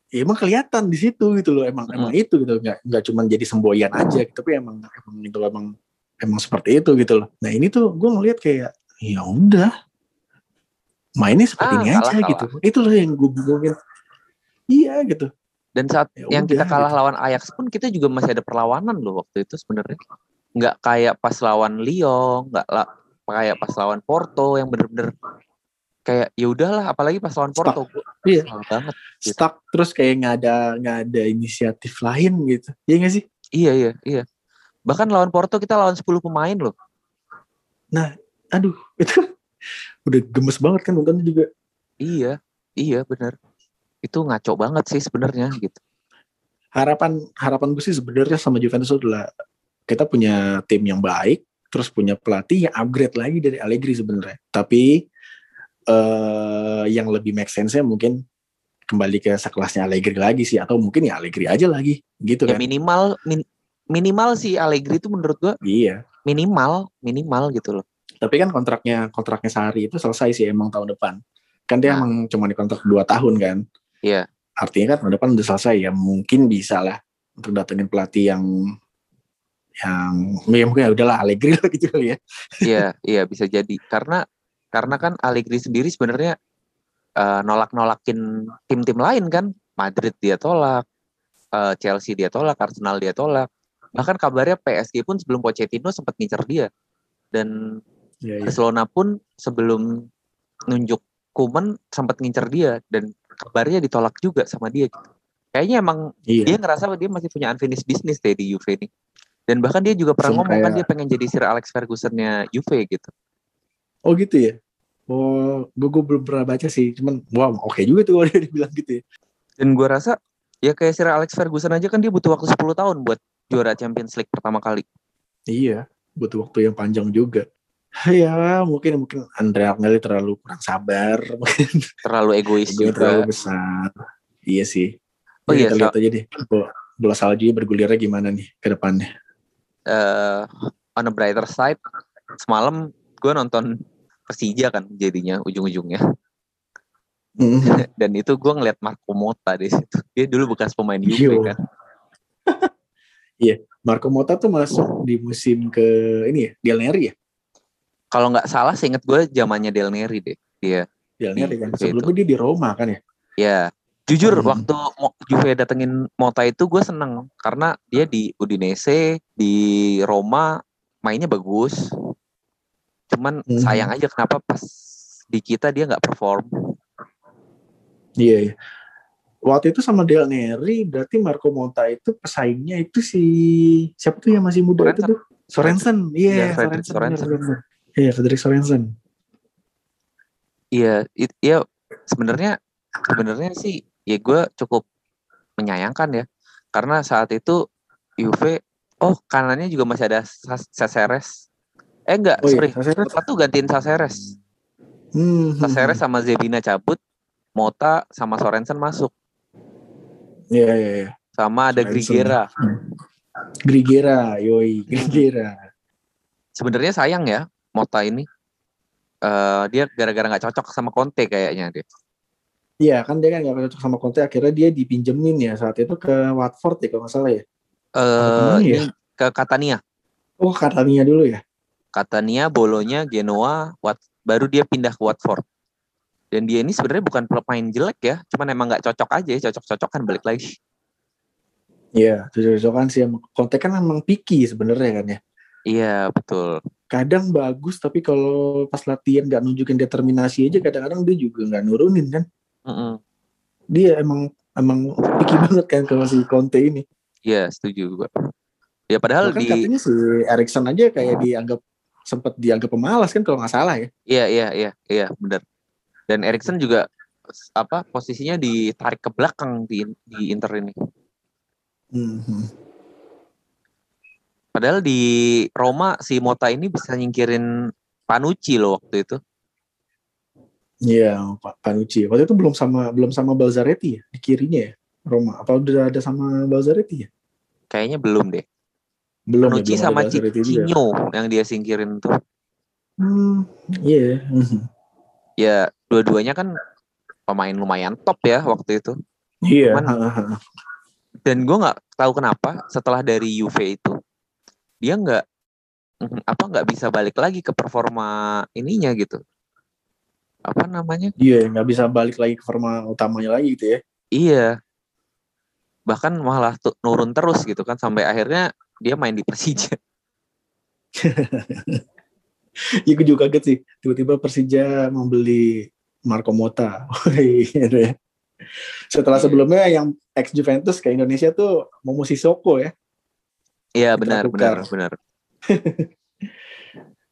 ya emang kelihatan di situ gitu loh emang emang Hmm. itu gitu nggak nggak cuma jadi semboyan aja gitu, tapi emang emang itu emang emang seperti itu gitu loh nah ini tuh gue ngeliat kayak ya udah mainnya seperti Ah, ini kalah, aja kalah. gitu itu loh yang gue bingungin iya gitu Dan saat Ya yang kita kalah gitu. lawan Ajax pun kita juga masih ada perlawanan loh waktu itu sebenarnya. Nggak kayak pas lawan Lyon, nggak lah kayak pas lawan Porto yang bener-bener kayak ya udahlah apalagi pas lawan Porto gua Iya. kesel banget. Gitu. stuck terus kayak nggak ada nggak ada inisiatif lain gitu iya nggak sih Iya iya iya. Bahkan lawan Porto kita lawan 10 pemain loh. aduh itu udah gemes banget kan nontonnya juga Iya, iya bener. Itu ngaco banget sih sebenarnya gitu. harapan harapan gue sih sebenarnya sama Juventus adalah kita punya tim yang baik, terus punya pelatih yang upgrade lagi dari Allegri sebenarnya. Tapi eh yang lebih make sense-nya mungkin kembali ke sekelasnya Allegri lagi sih, atau mungkin ya Allegri aja lagi, gitu Ya kan? minimal min- minimal sih Allegri itu menurut gua Iya. minimal minimal gitu loh. Tapi kan kontraknya kontraknya Sari itu selesai sih emang tahun depan. Kan dia Nah. emang cuma dikontrak 2 tahun kan. Iya. Artinya kan tahun depan udah selesai ya mungkin bisa lah untuk datengin pelatih yang yang ya mungkin ya udahlah Allegri lah gitu ya. Iya, iya bisa jadi karena karena kan Allegri sendiri sebenarnya eh, nolak-nolakin tim-tim lain kan. Madrid dia tolak, eh, Chelsea dia tolak, Arsenal dia tolak. Bahkan kabarnya PSG pun sebelum Pochettino sempat ngincer dia. Dan Iya, iya. Barcelona pun sebelum nunjuk Kuman sempat ngincer dia dan kabarnya ditolak juga sama dia gitu. Kayaknya emang Iya. dia ngerasa dia masih punya unfinished business deh di Juve nih. Dan bahkan dia juga pernah ngomong kan dia pengen jadi Sir Alex Ferguson-nya Juve gitu. Oh gitu ya. Oh, gue, gue belum pernah baca sih. Cuman, wow, oke juga tuh kalau dia dibilang gitu ya. Dan gua rasa ya kayak Sir Alex Ferguson aja kan dia butuh waktu 10 tahun buat juara Champions League pertama kali. Iya, butuh waktu yang panjang juga. Ya, mungkin mungkin Andrea Agnelli terlalu kurang sabar, mungkin Terlalu egois juga. terlalu besar. Iya sih. Oh Ya, iya, kita lihat aja deh. Bola, bola salju bergulirnya gimana nih ke depannya. eh on a brighter side, semalam gue nonton Persija kan jadinya ujung-ujungnya. Mm. Dan itu gue ngeliat Marco Mota di situ. Dia dulu bekas pemain Juve kan. Marco Mota tuh masuk di musim ke ini ya, Del Neri ya? Kalau nggak salah, seinget gue zamannya Del Neri deh. Dia. Del Neri kan. Juve Sebelumnya dia di Roma kan ya? Ya, jujur Hmm. waktu Juve datengin Mota itu gue seneng karena dia di Udinese, di Roma mainnya bagus. Cuman Hmm. sayang aja kenapa pas di kita dia nggak perform. Iya, iya. Waktu itu sama Del Neri, berarti Marco Mota itu pesaingnya itu si siapa tuh yang masih muda itu Sorensen. tuh? Sorensen. Iya, Iya, Fredrik Sorensen. Sorensen. Iya, Fredrik Sorensen. Iya, it- iya sebenarnya sebenarnya sih ya gue cukup menyayangkan ya karena saat itu Juve oh kanannya juga masih ada Sas- Saseres. Eh enggak, Oh iya, sorry. Saseres. Mota tuh gantiin Saseres. Hmm, hmm, Saseres sama Zebina cabut, Mota sama Sorensen masuk. Iya, iya, iya. Sama ada Sorensen. Grigera. Grigera, yoi, Grigera. Sebenarnya sayang ya Mota ini. eh dia gara-gara nggak cocok sama Conte kayaknya dia. Iya, kan dia kan gak cocok sama Conte, akhirnya dia dipinjemin ya saat itu ke Watford ya kalau nggak salah ya. Eh ke mana ya? ini ke Catania. Oh, Catania dulu ya. Catania, Bolonya, Genoa, Wat, baru dia pindah ke Watford. Dan dia ini sebenarnya bukan pemain jelek ya, cuman emang nggak cocok aja, cocok-cocokan balik lagi. Iya, cocok-cocokan sih. Conte kan emang picky sebenarnya kan ya. Iya betul. Kadang bagus, tapi kalau pas latihan nggak nunjukin determinasi aja, kadang-kadang dia juga nggak nurunin kan. Mm-mm. Dia emang emang picky banget kan kalau si Conte ini. Iya setuju gue. Ya padahal Bahkan di, katanya si Erikson aja kayak dianggap sempat dianggap pemalas kan kalau nggak salah ya. iya iya iya iya benar. Dan Erikson juga apa posisinya ditarik ke belakang di di Inter ini. Hmm. Padahal di Roma si Mota ini bisa nyingkirin Panucci loh waktu itu. Iya, Pak Panucci. Waktu itu belum sama belum sama Balzaretti ya di kirinya ya. Roma apa udah ada sama Balzaretti ya? Kayaknya belum deh. Belum Panucci ya, belum sama. Cicino yang dia singkirin tuh. Hmm, iya. Mhm. Ya dua-duanya kan pemain lumayan top ya waktu itu. Iya. Cuman- ha. Dan gue nggak tahu kenapa setelah dari Juve itu dia nggak mm, apa nggak bisa balik lagi ke performa ininya gitu. Apa namanya? Iya, nggak bisa balik lagi ke forma utamanya lagi gitu ya. Iya. Bahkan malah tuh nurun terus gitu kan sampai akhirnya dia main di Persija. Iya, gue juga kaget sih. Tiba-tiba Persija membeli Marco Mota. Gitu ya. Setelah sebelumnya yang ex Juventus ke Indonesia tuh Momo Sissoko ya. Iya benar benar benar.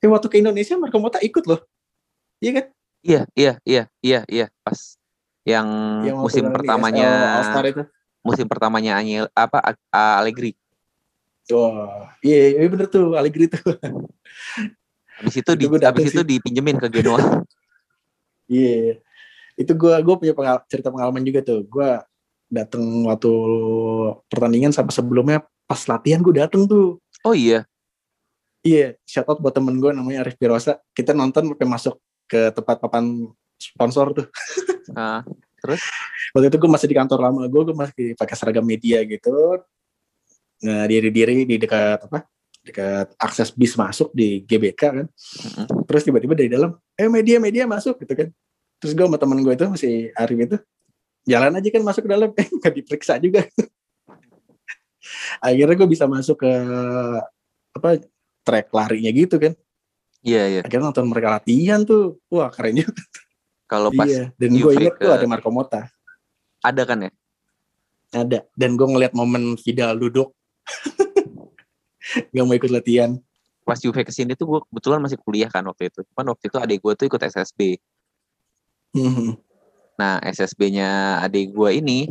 Eh waktu ke Indonesia Marco Mota ikut loh. Iya kan? Iya iya iya iya iya pas yang, Yang musim pertamanya SL All Star itu. musim pertamanya Anyel apa Allegri. Wah, iya, iya bener tuh Allegri tuh. Habis itu, di Itu dateng habis itu dipinjemin ke Genoa. Iya. Itu gua gua punya pengal- cerita pengalaman juga tuh. Gua dateng waktu pertandingan sama sebelumnya pas latihan gue dateng tuh. Oh iya. Iya, shout out buat temen gue namanya Arif Pirosa. Kita nonton sampai masuk ke tempat papan sponsor tuh. Nah, Waktu itu gue masih di kantor lama gue, gue masih pakai seragam media gitu. Nah, diri-diri di dekat apa? Dekat akses bis masuk di GBK kan. mm-mm. Terus tiba-tiba dari dalam, eh media media masuk gitu kan. Terus gue sama temen gue itu masih Arif itu jalan aja kan masuk ke dalam, eh nggak diperiksa juga. Akhirnya gue bisa masuk ke apa track larinya gitu kan. Iya iya. Akhirnya nonton mereka latihan tuh, wah keren juga. Kalau pas iya, dan gue inget tuh ke- ada Marco Motta. ada kan ya? Ada. Dan gue ngeliat momen Vidal duduk. Gak mau ikut latihan. Pas Juve ke sini tuh gue kebetulan masih kuliah kan waktu itu. Cuman waktu itu adik gue tuh ikut SSB. Mhm. Nah SSB-nya adik gue ini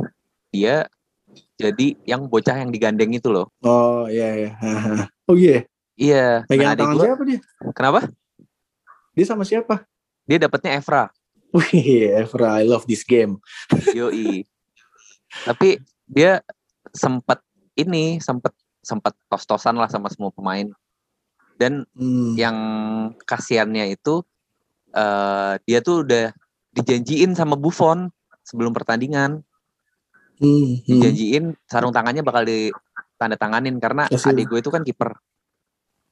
dia jadi yang bocah yang digandeng itu loh. Oh iya iya. Oh iya. Iya. Pegang Nah, tangan siapa dia? kenapa? Dia sama siapa? Dia dapetnya Evra. Wih, Evra, I love this game. Yoi. Tapi dia sempat ini sempat sempat tos-tosan lah sama semua pemain. Dan Hmm. yang kasihannya itu eh dia tuh udah dijanjiin sama Buffon sebelum pertandingan. Hmm, hmm. Dijanjiin sarung tangannya bakal ditandatanganin karena Kasih. adik gue itu kan kiper.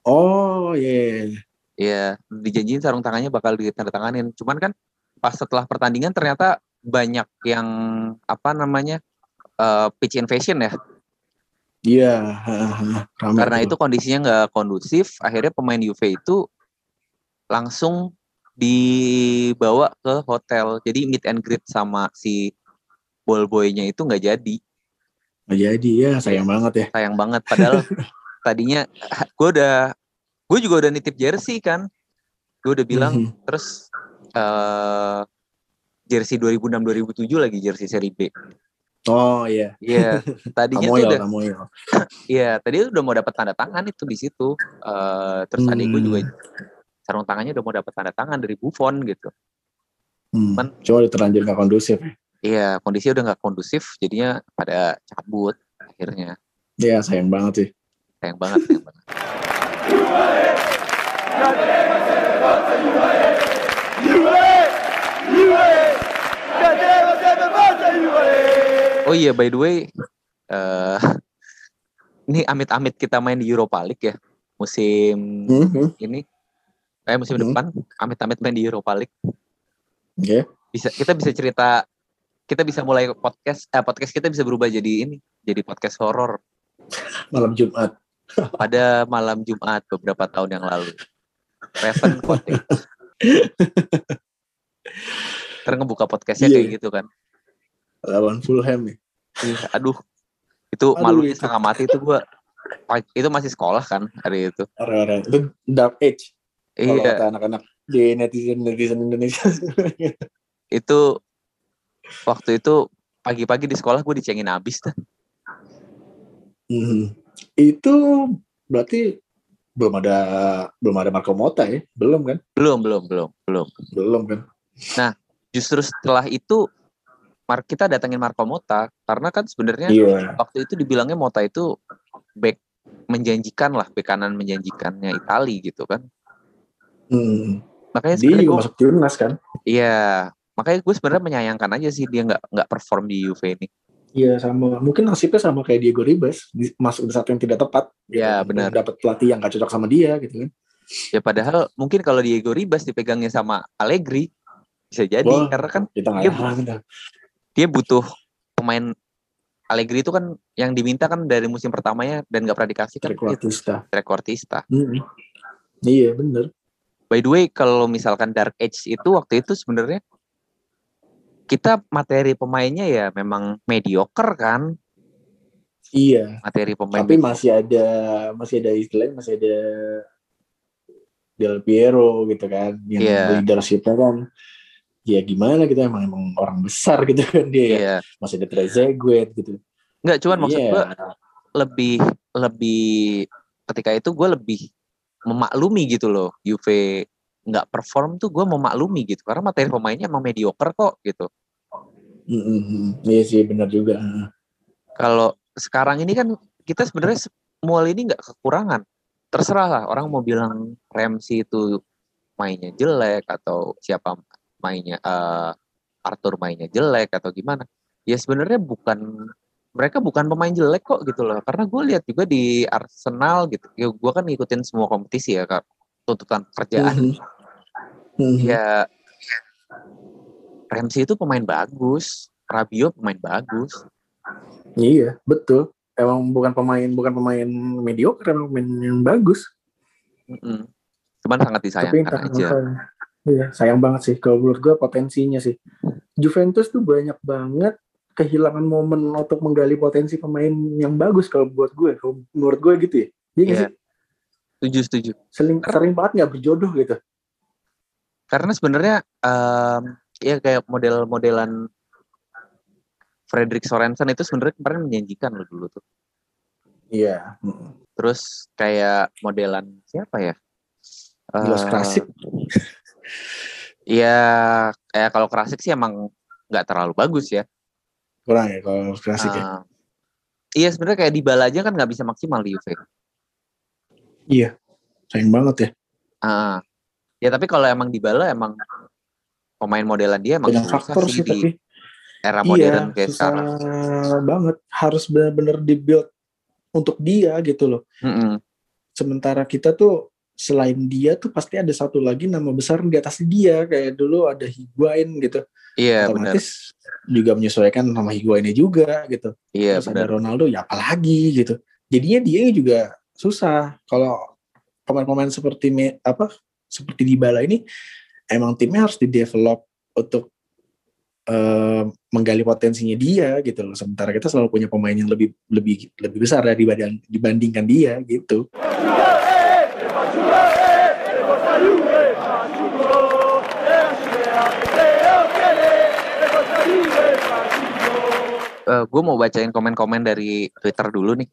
Oh iya. Iya, dijanjiin sarung tangannya bakal ditandatanganin. Cuman kan pas setelah pertandingan ternyata banyak yang apa namanya eh, pitch invasion ya. Iya. Ramai Karena itu kondisinya nggak kondusif, akhirnya pemain Juve itu langsung dibawa ke hotel. Jadi meet and greet sama si ball boy-nya itu nggak jadi. Nggak jadi ya, sayang banget ya. Sayang banget. Padahal tadinya gue udah, gue juga udah nitip jersey kan. Gue udah bilang Mhm. terus eh jersey 2006-2007 lagi jersey seri B. Oh iya. Iya, tadinya tuh Tamoyel, udah, iya tadi udah mau dapat tanda tangan itu di situ. Eh terus adik gue Hmm. juga sarung tangannya udah mau dapat tanda tangan dari Buffon gitu. Hmm. Cuma terlanjur nggak kondusif. Iya, kondisinya udah nggak kondusif, jadinya pada cabut akhirnya. Ya sayang banget sih. Sayang banget, sayang banget. Oh iya, by the way, eh ini amit-amit kita main di Europa League ya musim Mhm. ini. Eh musim Hmm. depan, amit-amit main di Europa League. Oke. Bisa kita bisa cerita kita bisa mulai podcast eh, podcast kita bisa berubah jadi ini, jadi podcast horor Malam Jumat. pada malam Jumat beberapa tahun yang lalu. Raven Cottage. Ntar ngebuka podcastnya Iya. kayak gitu kan. Lawan Fulham nih. Ih, aduh. Itu Aduh, malunya itu. setengah mati itu gua itu masih sekolah kan hari itu. Area-area. Itu dark age. Kalau Iya, kata anak-anak di netizen netizen Indonesia. itu waktu itu pagi-pagi di sekolah gue dicengin abis tuh. Mhm. Itu berarti belum ada belum ada Marco Motta ya? Belum kan? Belum, belum, belum, belum. Belum kan? Justru setelah itu Mar kita datengin Marco Motta karena kan sebenarnya Iya. waktu itu dibilangnya Motta itu back menjanjikan lah, back kanan menjanjikannya Itali gitu kan. Hmm. Makanya Dia juga gua- masuk timnas kan? Iya, makanya gue sebenarnya menyayangkan aja sih dia nggak nggak perform di Juve ini. Iya sama. Mungkin nasibnya sama kayak Diego Ribas masuk di saat yang tidak tepat. gitu. Iya, benar. Dapat pelatih yang gak cocok sama dia gitu kan? Ya padahal mungkin kalau Diego Ribas dipegangnya sama Allegri bisa jadi Wah. karena kan Kita Iya. larang dah. dia butuh pemain Allegri itu kan yang diminta kan dari musim pertamanya dan gak pernah dikasih kan itu Trequartista. trequartista. Hmm. Iya bener. By the way kalau misalkan Dark Age itu waktu itu sebenarnya kita materi pemainnya ya memang mediocre kan Iya. materi pemain Tapi masih ada masih ada istilahnya masih ada Del Piero gitu kan yang Iya. leadershipnya kan ya gimana kita emang emang orang besar gitu kan dia ya. Iya. masih ada Trezeguet gitu Nggak cuman maksud Iya. gue lebih lebih ketika itu gue lebih memaklumi gitu loh Juve nggak perform tuh gue memaklumi gitu karena materi pemainnya emang mediocre kok gitu Mm, mm, mm. iya sih benar juga kalau sekarang ini kan kita sebenarnya mual ini nggak kekurangan terserah lah orang mau bilang Ramsey itu mainnya jelek atau siapa mainnya eh, Arthur mainnya jelek atau gimana ya sebenarnya bukan mereka bukan pemain jelek kok gitu loh karena gue lihat juga di Arsenal gitu ya gue kan ngikutin semua kompetisi ya kak tuntutan pekerjaan Mhm. Mhm. ya Ramsey itu pemain bagus Rabiot pemain bagus Iya, betul. Emang bukan pemain bukan pemain mediocre, emang pemain yang bagus. Mm-mm. cuman sangat Tapi disayangkan entah aja. Iya, sayang banget sih. Kalau menurut gue potensinya sih. Juventus tuh banyak banget kehilangan momen untuk menggali potensi pemain yang bagus kalau buat gue. Kalau menurut gue gitu ya. Iya Iya. sih? Setuju, setuju. Sering, sering banget nggak berjodoh gitu. Karena sebenarnya em, ya kayak model-modelan Frederick Sorensen itu sebenarnya kemarin menjanjikan loh dulu tuh. Iya. Mm. Terus kayak modelan siapa ya? Eh, Krasik. Iya, kayak kalau Krasik sih emang nggak terlalu bagus ya. Kurang ya kalau klasik ya. Eh, iya sebenarnya kayak Dybala aja kan nggak bisa maksimal di Juve. Iya. Sayang banget ya. Ah, ya tapi kalau emang Dybala emang pemain modelan dia emang Banyak faktor sih sih di tapi. era Iya, modern kayak susah sekarang. banget. Harus benar-benar dibuild untuk dia gitu loh. Mm-mm. Sementara kita tuh selain dia tuh pasti ada satu lagi nama besar di atas dia kayak dulu ada Higuain gitu. Iya benar. Otomatis juga menyesuaikan sama Higuainnya juga gitu. Iya Terus ada. Ronaldo ya apalagi gitu. Jadinya dia juga susah kalau pemain-pemain seperti Me- apa seperti Dybala ini emang timnya harus di-develop untuk eh, menggali potensinya dia gitu loh. Sementara kita selalu punya pemain yang lebih lebih lebih besar dari dibanding, dibandingkan dia gitu. gue mau bacain komen-komen dari Twitter dulu nih.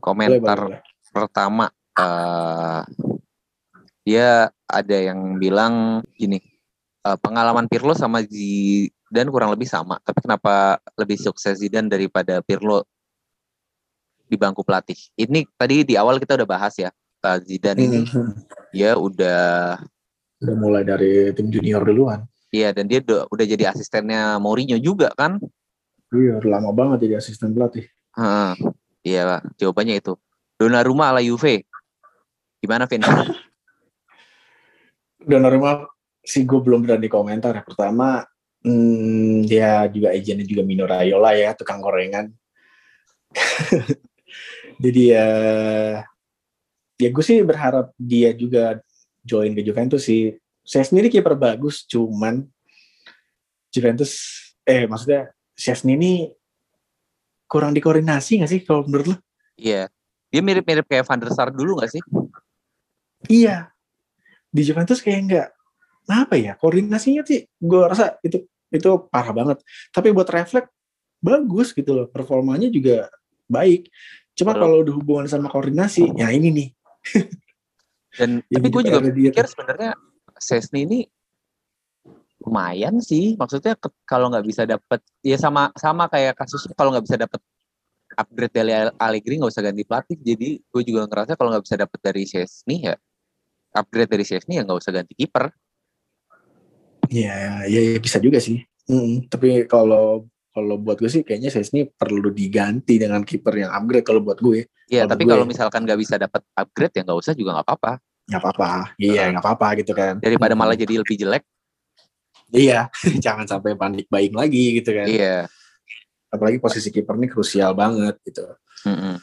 Komentar boleh, boleh. pertama eh dia ada yang bilang gini eh, pengalaman Pirlo sama Zidane kurang lebih sama tapi kenapa lebih sukses Zidane daripada Pirlo di bangku pelatih ini tadi di awal kita udah bahas ya eh, Zidane ini dia udah Udah mulai dari tim junior duluan. iya dan dia udah, udah jadi asistennya Mourinho juga kan Iya, lama banget jadi asisten pelatih. Heeh. iya Pak. jawabannya itu Donnarumma ala Juve gimana Vin Donnarumma sih gue belum berani komentar ya. Pertama, hmm, dia juga agennya juga Mino Raiola ya, tukang gorengan. Jadi ya, ya gue sih berharap dia juga join ke Juventus sih. Saya sendiri kiper bagus, cuman Juventus, eh maksudnya Chesney ini kurang dikoordinasi gak sih kalau menurut lo? iya dia mirip-mirip kayak Van der Sar dulu gak sih Iya. Di Juventus kayak enggak apa ya koordinasinya sih gue rasa itu itu parah banget. Tapi buat refleks bagus gitu loh. Performanya juga baik. Cuma kalau udah hubungan sama koordinasi, ya ini nih. Dan tapi gue juga pikir sebenarnya Sesni ini lumayan sih. Maksudnya ke- kalau nggak bisa dapet ya sama sama kayak kasusnya kalau nggak bisa dapet upgrade dari Al- Allegri nggak usah ganti pelatih. Jadi gue juga ngerasa kalau nggak bisa dapet dari Sesni ya upgrade dari Sesni ya nggak usah ganti kiper. Ya, ya, ya bisa juga sih. Mm, tapi kalau kalau buat gue sih kayaknya Sesni perlu diganti dengan kiper yang upgrade kalau buat gue. Ya Kalau tapi gue- kalau misalkan nggak bisa dapet upgrade ya nggak usah juga nggak apa-apa. Nggak apa-apa. Iya, nggak apa-apa gitu kan. Daripada Mm. malah jadi lebih jelek. Iya, jangan sampai panik buying lagi gitu kan. Iya. Apalagi posisi kiper ini krusial banget gitu. Mm-mm.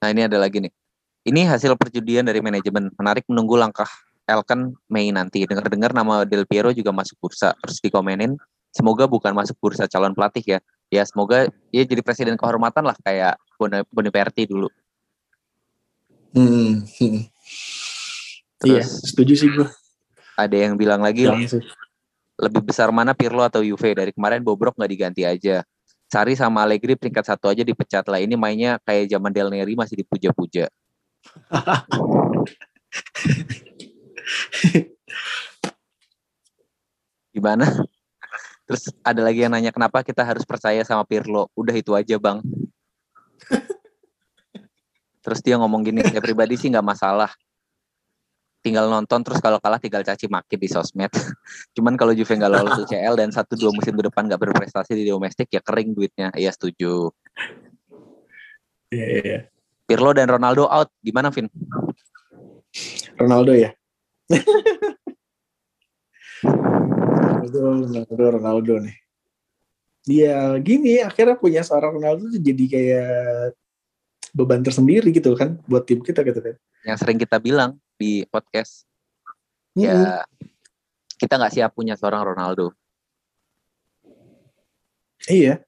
Nah ini ada lagi nih. Ini hasil perjudian dari manajemen. Menarik menunggu langkah Elkan Mei nanti. Dengar-dengar nama Del Piero juga masuk bursa. Terus dikomenin, semoga bukan masuk bursa calon pelatih ya. Ya semoga dia jadi presiden kehormatan lah kayak Boni- Boniperti dulu. Hmm. hmm. Iya, Terus setuju sih gue. ada yang bilang lagi Iya sih. lebih besar mana Pirlo atau Juve dari kemarin Bobrok nggak diganti aja. Sari sama Allegri peringkat satu aja dipecat lah. Ini mainnya kayak zaman Del Neri masih dipuja-puja. Gimana? Terus ada lagi yang nanya kenapa kita harus percaya sama Pirlo? Udah itu aja bang. Terus dia ngomong gini, ya pribadi sih nggak masalah. Tinggal nonton terus kalau kalah tinggal caci maki di sosmed. Cuman kalau Juve nggak lolos UCL dan satu dua musim ke depan nggak berprestasi di domestik ya kering duitnya. Iya setuju. Iya, iya, iya. Pirlo dan Ronaldo out. Gimana Vin? Ronaldo ya. Ronaldo, Ronaldo, Ronaldo nih. Dia gini akhirnya punya seorang Ronaldo tuh jadi kayak beban tersendiri gitu kan buat tim kita gitu kan. Yang sering kita bilang di podcast. Mm-mm. Ya kita nggak siap punya seorang Ronaldo. Iya.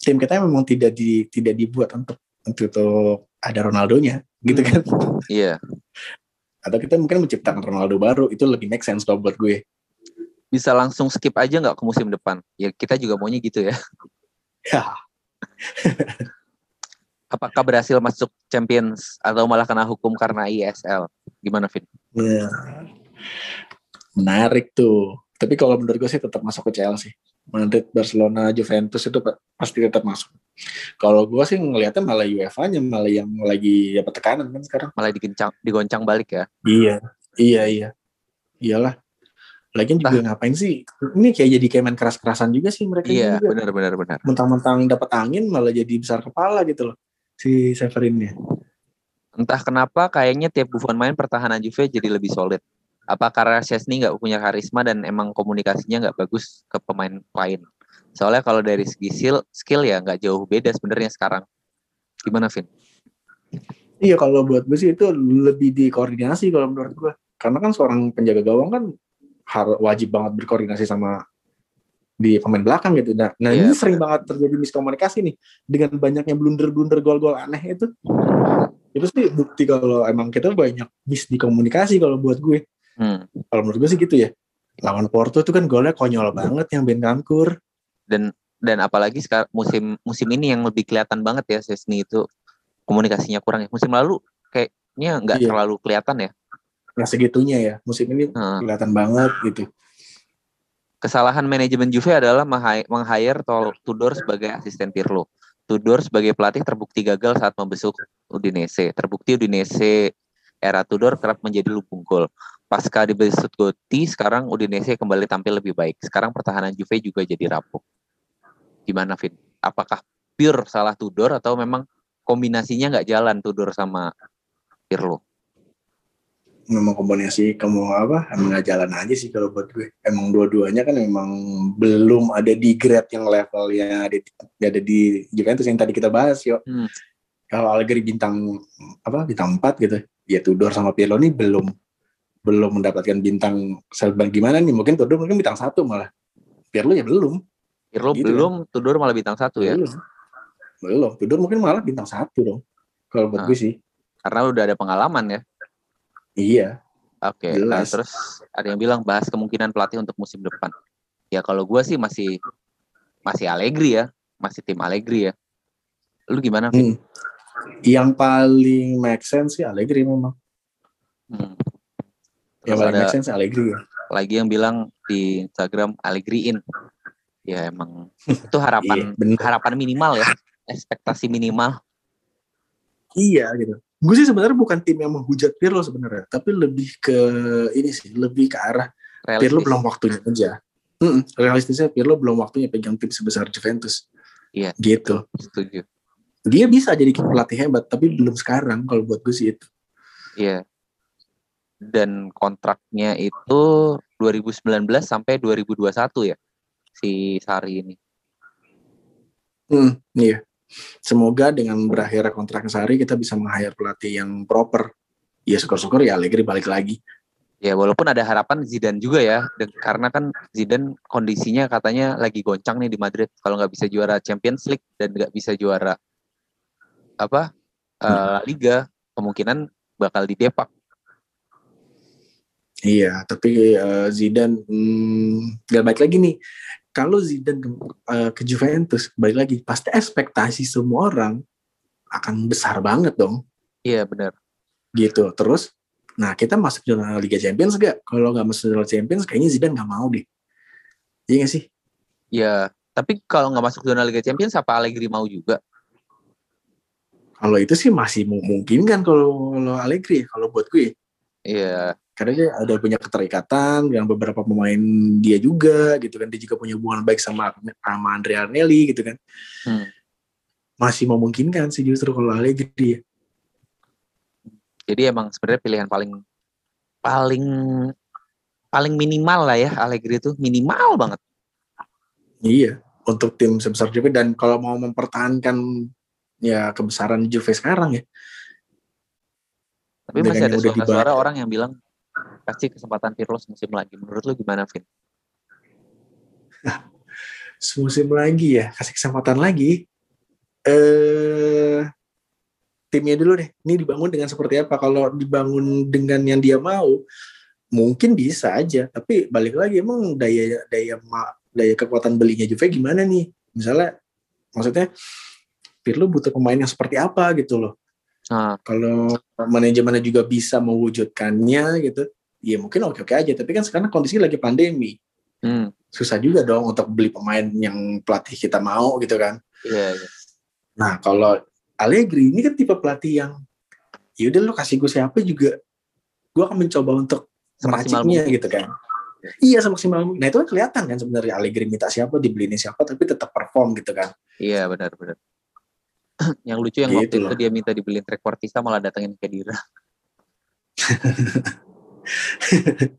Tim kita memang tidak di tidak dibuat untuk untuk, ada Ronaldonya, gitu kan? Iya. Atau kita mungkin menciptakan Ronaldo baru, itu lebih make sense kalau buat gue. Bisa langsung skip aja nggak ke musim depan? Ya kita juga maunya gitu ya. Ya, Apakah berhasil masuk Champions atau malah kena hukum karena ISL? Gimana, Vin? Nah, menarik tuh. Tapi kalau menurut gue sih tetap masuk ke Chelsea. Madrid, Barcelona, Juventus itu pa- pasti tetap masuk. Kalau gue sih ngelihatnya malah UEFA-nya malah yang lagi dapat tekanan kan sekarang. Malah dikencang, digoncang balik ya. Iya, iya, iya. Iyalah. Lagian juga ngapain sih? Ini kayak jadi kayak main keras-kerasan juga sih mereka Iya, juga. benar benar benar. Mentang-mentang dapat angin malah jadi besar kepala gitu loh si Severinnya. Entah kenapa kayaknya tiap Buffon main pertahanan Juve jadi lebih solid. Apa karena Chesney nggak punya karisma dan emang komunikasinya nggak bagus ke pemain lain? Soalnya kalau dari segi skill, skill ya nggak jauh beda sebenarnya sekarang. Gimana, Vin? Iya kalau buat gue sih itu lebih dikoordinasi kalau menurut gue. Karena kan seorang penjaga gawang kan harus wajib banget berkoordinasi sama di pemain belakang gitu. Nah, nah Iya, ini sering banget terjadi miskomunikasi nih dengan banyaknya blunder-blunder gol-gol aneh itu. Itu sih bukti kalau emang kita banyak miss di komunikasi kalau buat gue. Hmm. Kalau menurut gue sih gitu ya. Lawan Porto itu kan golnya konyol banget yang Ben Kankur. Dan dan apalagi sekarang musim musim ini yang lebih kelihatan banget ya Chesney itu komunikasinya kurang ya. Musim lalu kayaknya nggak Iya. terlalu kelihatan ya. Nah segitunya ya. Musim ini Nah, kelihatan banget gitu. kesalahan manajemen Juve adalah meng- meng-hire Tol- Tudor sebagai asisten Pirlo. Tudor sebagai pelatih terbukti gagal saat membesuk Udinese. Terbukti Udinese era Tudor kerap menjadi lubung gol. Pasca dibesut Gotti, sekarang Udinese kembali tampil lebih baik. Sekarang pertahanan Juve juga jadi rapuh. Gimana, Vin? Apakah pure salah Tudor atau memang kombinasinya nggak jalan Tudor sama Pirlo? memang kombinasi kamu apa? Emang nggak jalan aja sih kalau buat gue. Emang dua-duanya kan emang belum ada di grade yang levelnya ada di, ada di Juventus yang tadi kita bahas yo. Hmm. kalau Allegri bintang apa bintang 4 gitu ya Tudor sama Pirlo nih belum belum mendapatkan bintang. Serban gimana nih? Mungkin Tudor mungkin bintang satu malah. Pirlo ya belum Pirlo Gitu belum, Tudor malah bintang satu ya. belum belum Tudor mungkin malah bintang satu dong kalau buat Ah. gue sih Karena udah ada pengalaman ya. iya Oke, nah, Jelas. terus ada yang bilang bahas kemungkinan pelatih untuk musim depan. Ya kalau gua sih masih masih Allegri ya, masih tim Allegri ya. Lu gimana? Hmm. yang paling make sense sih Allegri memang Hmm. yang paling ada make sense Allegri ya lagi yang bilang di Instagram Allegriin. Ya emang itu harapan Iya, harapan minimal ya, ekspektasi minimal. Iya gitu. Gue sih sebenarnya bukan tim yang menghujat Pirlo sebenarnya, tapi lebih ke ini sih, lebih ke arah Pirlo Realistis. belum waktunya aja. Mm-mm, realistisnya Pirlo belum waktunya pegang tim sebesar Juventus. Iya. Gitu. Setuju. Dia bisa jadi pelatih hebat, tapi belum sekarang kalau buat gue sih itu. Iya. Dan kontraknya itu 2019 sampai 2021 ya si Sari ini. Hmm, iya. Semoga dengan berakhir kontrak Sari kita bisa meng-hire pelatih yang proper. Ya syukur-syukur ya Allegri balik lagi. Ya walaupun ada harapan Zidane juga ya, karena kan Zidane kondisinya katanya lagi goncang nih di Madrid. Kalau nggak bisa juara Champions League dan nggak bisa juara apa La Liga, kemungkinan bakal di Depak. Iya, tapi eh, Zidane hmm, gak baik lagi nih. Kalau Zidane ke, eh, ke Juventus balik lagi, pasti ekspektasi semua orang akan besar banget dong, Iya benar. gitu. Terus, nah kita masuk zona Liga Champions gak? Kalau nggak masuk zona Champions, kayaknya Zidane nggak mau deh. Iya nggak sih? Ya, tapi kalau nggak masuk zona Liga Champions, apa Allegri mau juga? Kalau itu sih masih memungkinkan kalau kalau Allegri, kalau buat gue. Iya, Karena dia ada punya keterikatan dengan beberapa pemain dia juga, gitu kan. Dia juga punya hubungan baik sama sama Andrea Arnelli, gitu kan. Hmm. Masih memungkinkan sih justru kalau Allegri. jadi emang sebenarnya pilihan paling paling paling minimal lah ya Allegri itu minimal banget. Iya, untuk tim sebesar Juve dan kalau mau mempertahankan ya kebesaran Juve sekarang ya. Tapi Dengan masih ada suara-suara orang yang bilang kasih kesempatan Pirlo musim lagi. Menurut lu gimana, Vin? Semusim lagi ya, kasih kesempatan lagi. Eh timnya dulu deh. Ini dibangun dengan seperti apa? Kalau dibangun dengan yang dia mau, mungkin bisa aja. Tapi balik lagi emang daya daya daya kekuatan belinya Juve gimana nih? Misalnya, maksudnya Pirlo butuh pemain yang seperti apa gitu loh. Nah. Kalau manajemennya juga bisa mewujudkannya gitu, ya mungkin oke-oke aja. Tapi kan sekarang kondisi lagi pandemi. Hmm. Susah juga dong untuk beli pemain yang pelatih kita mau gitu kan. Iya, yeah, yeah. Nah, kalau Allegri ini kan tipe pelatih yang yaudah lo kasih gue siapa juga gue akan mencoba untuk meraciknya gitu kan. Iya semaksimal mungkin. Nah itu kan kelihatan kan sebenarnya Allegri minta siapa dibeliin siapa tapi tetap perform gitu kan. Iya benar benar. yang lucu yang gitu waktu loh. itu dia minta dibeliin trequartista malah datengin Kedira.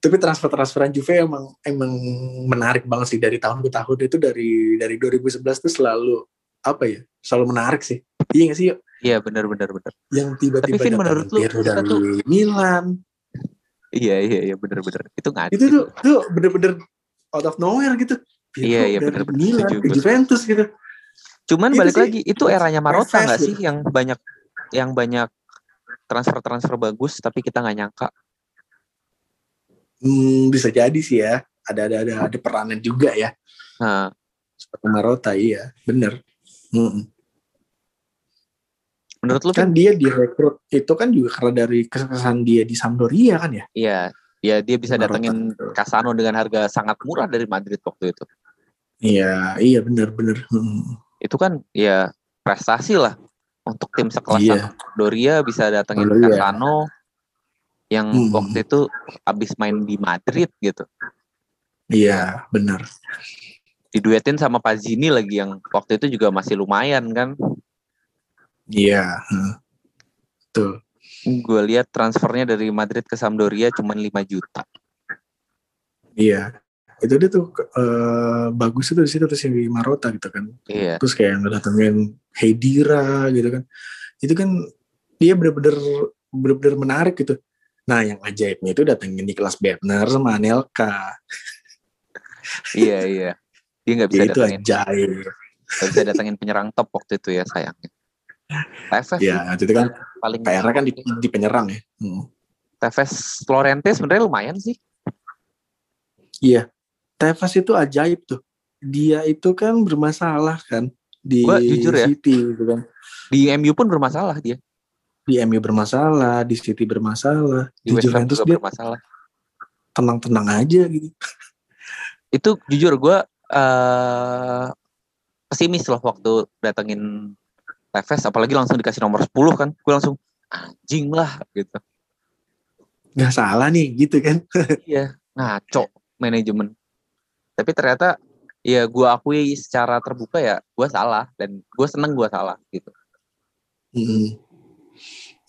tapi transfer-transferan Juve emang emang menarik banget sih dari tahun ke tahun. Itu dari dari 2011 tuh selalu apa ya selalu menarik sih. Iya gak sih yuk? Iya benar benar benar yang tiba-tiba tapi Vin menurut lu dari tuh, Milan. Iya iya iya benar benar itu nggak itu tuh tuh bener-bener out of nowhere gitu. Iya iya benar benar Milan ke Juventus gitu Cuman itu balik sih, lagi itu eranya Marotta nggak sih yang banyak yang banyak transfer-transfer bagus tapi kita nggak nyangka. Hmm, bisa jadi sih ya. Ada ada ada ada peranan juga ya. Nah. Seperti Marotta iya, bener. Hmm. Menurut lu kan dia direkrut itu kan juga karena dari kesan dia di Sampdoria kan ya? Iya, ya dia bisa datengin Casano dengan harga sangat murah dari Madrid waktu itu. Iya, iya bener-bener. Hmm itu kan ya prestasi lah untuk tim sekelas iya. Doria bisa datengin Doria. Casano yang hmm. waktu itu abis main di Madrid gitu. Iya, benar. Diduetin sama Pazini lagi yang waktu itu juga masih lumayan kan. Iya, tuh. Gue lihat transfernya dari Madrid ke Sampdoria cuma 5 juta. Iya, itu dia tuh uh, bagus itu di situ terus yang di Marota gitu kan. Iya. terus kayak ngedatengin Hedira gitu kan. Itu kan dia bener-bener bener-bener menarik gitu. Nah yang ajaibnya itu datengin di kelas Bebner sama Anelka. Iya iya. Dia nggak bisa ya, itu datengin. ajaib. Nggak bisa datengin penyerang top waktu itu ya sayangnya. TFS ya itu kan paling PR kan di, di penyerang ya. Hmm. TFS Florente sebenarnya lumayan sih. Iya, Tevez itu ajaib tuh. Dia itu kan bermasalah kan di Gua jujur ya, City gitu kan. Di MU pun bermasalah dia. Di MU bermasalah, di City bermasalah, di, di Juventus juga bermasalah. Tenang-tenang aja gitu. Itu jujur gue uh, pesimis loh waktu datengin Tevez apalagi langsung dikasih nomor 10 kan. Gue langsung anjing lah gitu. Gak salah nih gitu kan. iya, ngaco manajemen tapi ternyata ya gue akui secara terbuka ya gue salah dan gue seneng gue salah gitu. Hmm.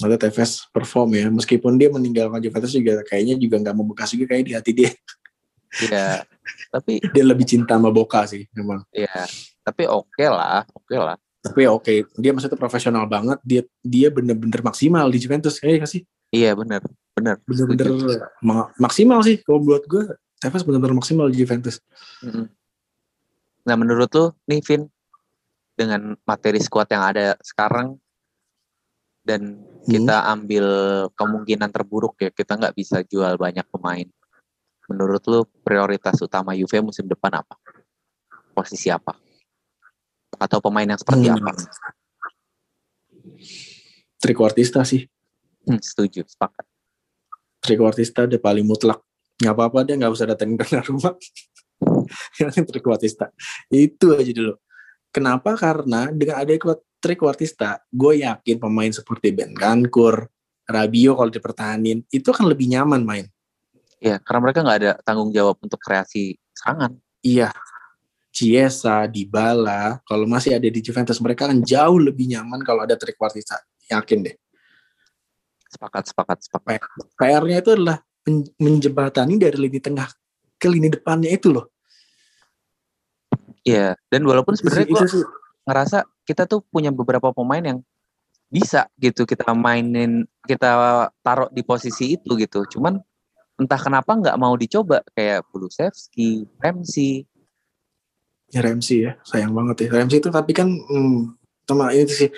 Ada Tevez perform ya, meskipun dia meninggalkan Juventus juga kayaknya juga nggak membekas juga kayak di hati dia. Iya, tapi dia lebih cinta sama Boca sih memang. Iya, tapi oke okay lah, oke okay lah. Tapi oke, okay. dia maksudnya profesional banget, dia dia bener-bener maksimal di Juventus, kayak sih? Iya bener, bener. Bener-bener maksimal sih kalau buat gue Tevez benar-benar maksimal di Juventus. Nah menurut lu nih Vin dengan materi squad yang ada sekarang dan kita hmm. ambil kemungkinan terburuk ya kita nggak bisa jual banyak pemain. Menurut lu prioritas utama Juve musim depan apa? Posisi apa? Atau pemain yang seperti hmm. apa? Trikuartista sih. Hmm, setuju, sepakat. Trikuartista udah paling mutlak nggak apa-apa dia nggak usah datengin ke rumah yang trikuartista itu aja dulu. Kenapa? Karena dengan ada trikuartista gue yakin pemain seperti Ben Kankur Rabio kalau dipertahanin itu akan lebih nyaman main. Ya karena mereka nggak ada tanggung jawab untuk kreasi serangan. Iya. Ciesa, Dybala, kalau masih ada di Juventus mereka akan jauh lebih nyaman kalau ada trikuartista yakin deh. Sepakat sepakat sepakat. PR-nya itu adalah menjembatani dari lini tengah ke lini depannya itu loh. Iya, dan walaupun sebenarnya gue ngerasa kita tuh punya beberapa pemain yang bisa gitu kita mainin kita taruh di posisi itu gitu. Cuman entah kenapa nggak mau dicoba kayak Kulusevski, Ramsey. Ya Ramsey ya sayang banget ya. Ramsey itu tapi kan hmm, sama itu sih.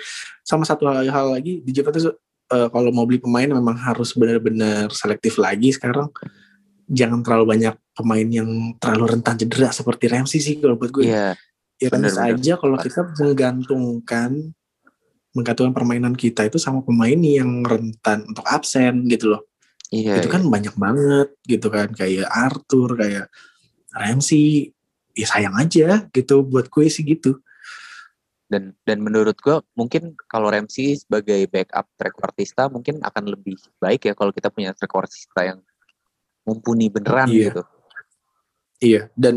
Sama satu hal, hal lagi di Juventus uh, kalau mau beli pemain memang harus benar-benar selektif lagi sekarang. Jangan terlalu banyak pemain yang terlalu rentan cedera seperti Ramsey sih kalau buat gue. Iya, ya bener. aja kalau kita menggantungkan menggantungkan permainan kita itu sama pemain yang rentan untuk absen gitu loh. Iya, itu kan banyak banget gitu kan kayak Arthur kayak Ramsey ya sayang aja gitu buat gue sih gitu dan dan menurut gue mungkin kalau Ramsey sebagai backup trequartista mungkin akan lebih baik ya kalau kita punya trequartista yang mumpuni beneran Iya. gitu. iya dan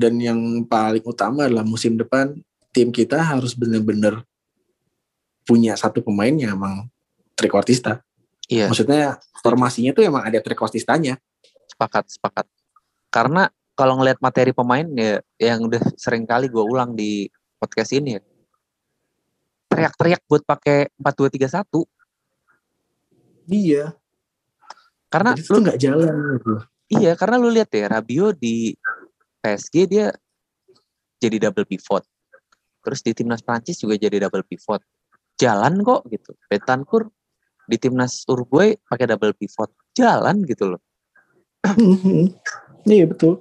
dan yang paling utama adalah musim depan tim kita harus bener-bener punya satu pemain yang emang trequartista Iya, maksudnya formasinya tuh emang ada trequartistanya sepakat sepakat. Karena kalau ngelihat materi pemain ya yang udah sering kali gue ulang di podcast ini ya. Teriak-teriak buat pakai 4-2-3-1 iya karena Jadi lu nggak jalan gitu Iya, karena lu lihat ya, Rabio di PSG dia jadi double pivot. Terus di timnas Prancis juga jadi double pivot. Jalan kok gitu. Betancourt di timnas Uruguay pakai double pivot. Jalan gitu loh. iya betul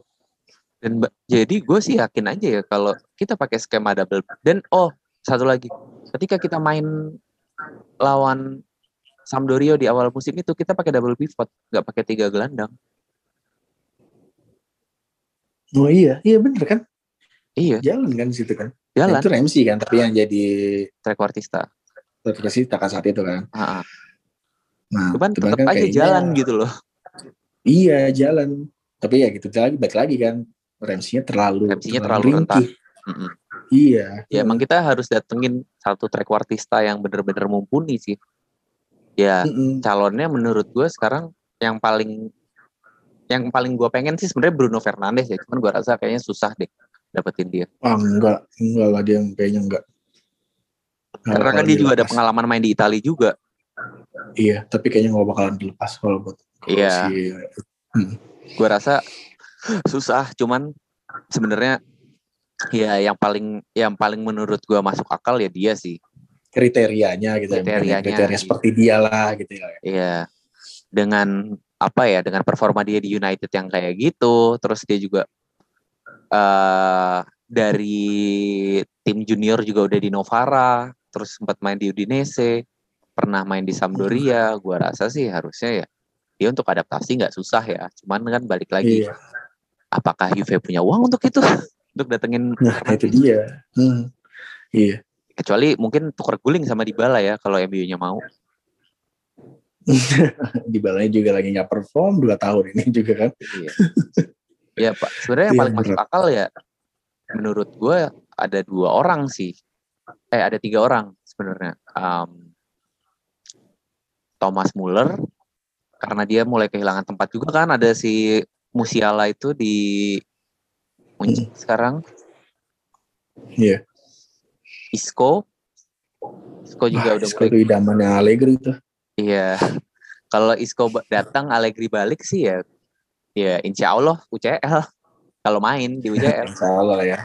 Dan jadi gue sih yakin aja ya kalau kita pakai skema double dan oh satu lagi. Ketika kita main lawan Sampdoria di awal musim itu kita pakai double pivot nggak pakai tiga gelandang. Oh iya. Iya bener kan? Iya. Jalan kan situ kan? Jalan. Itu Ramsey kan tapi yang jadi trequartista trequartista kan saat itu kan. Ah, ah. nah cuman cuman tetap kan aja kayaknya- jalan gitu loh. Iya jalan. Tapi ya gitu lagi baik lagi kan Ramsey-nya terlalu Ramsey-nya terlalu rentan. Mm-mm. iya. Ya emang kita harus datengin satu trequartista yang bener-bener mumpuni sih. Ya Mm-mm. calonnya menurut gue sekarang yang paling yang paling gue pengen sih sebenarnya Bruno Fernandes ya. Cuman gue rasa kayaknya susah deh dapetin dia. Ah enggak. Enggak lah dia kayaknya enggak. Nggak karena kan dia juga ada pengalaman main di Italia juga. Iya tapi kayaknya nggak bakalan dilepas kalau buat Iya. si- gue rasa susah cuman sebenarnya ya yang paling yang paling menurut gue masuk akal ya dia sih kriterianya gitu ya, Kriterianya, kriteria seperti dia lah gitu ya Iya. Dengan apa ya? Dengan performa dia di United yang kayak gitu, terus dia juga eh dari tim junior juga udah di Novara, terus sempat main di Udinese, pernah main di Sampdoria. Gua rasa sih harusnya ya dia untuk adaptasi nggak susah ya. Cuman kan balik lagi, iya apakah Juve punya uang untuk itu? untuk datengin nah itu dia Hmm. iya kecuali mungkin tuker guling sama Dybala ya kalau MU-nya mau. di balanya juga lagi nggak perform dua tahun ini juga kan Iya. ya Pak, sebenarnya yang Itu paling masuk akal ya menurut gue ada dua orang sih. Eh ada tiga orang sebenarnya. Am, Thomas Muller karena dia mulai kehilangan tempat juga kan ada si Musiala itu di Munich sekarang. Iya. Isco Isco juga Wah, udah Isco mulai itu idamannya Allegri tuh Iya. Kalau Isco datang Allegri balik sih ya ya insya Allah UCL kalau main di UCL. insya Allah lah ya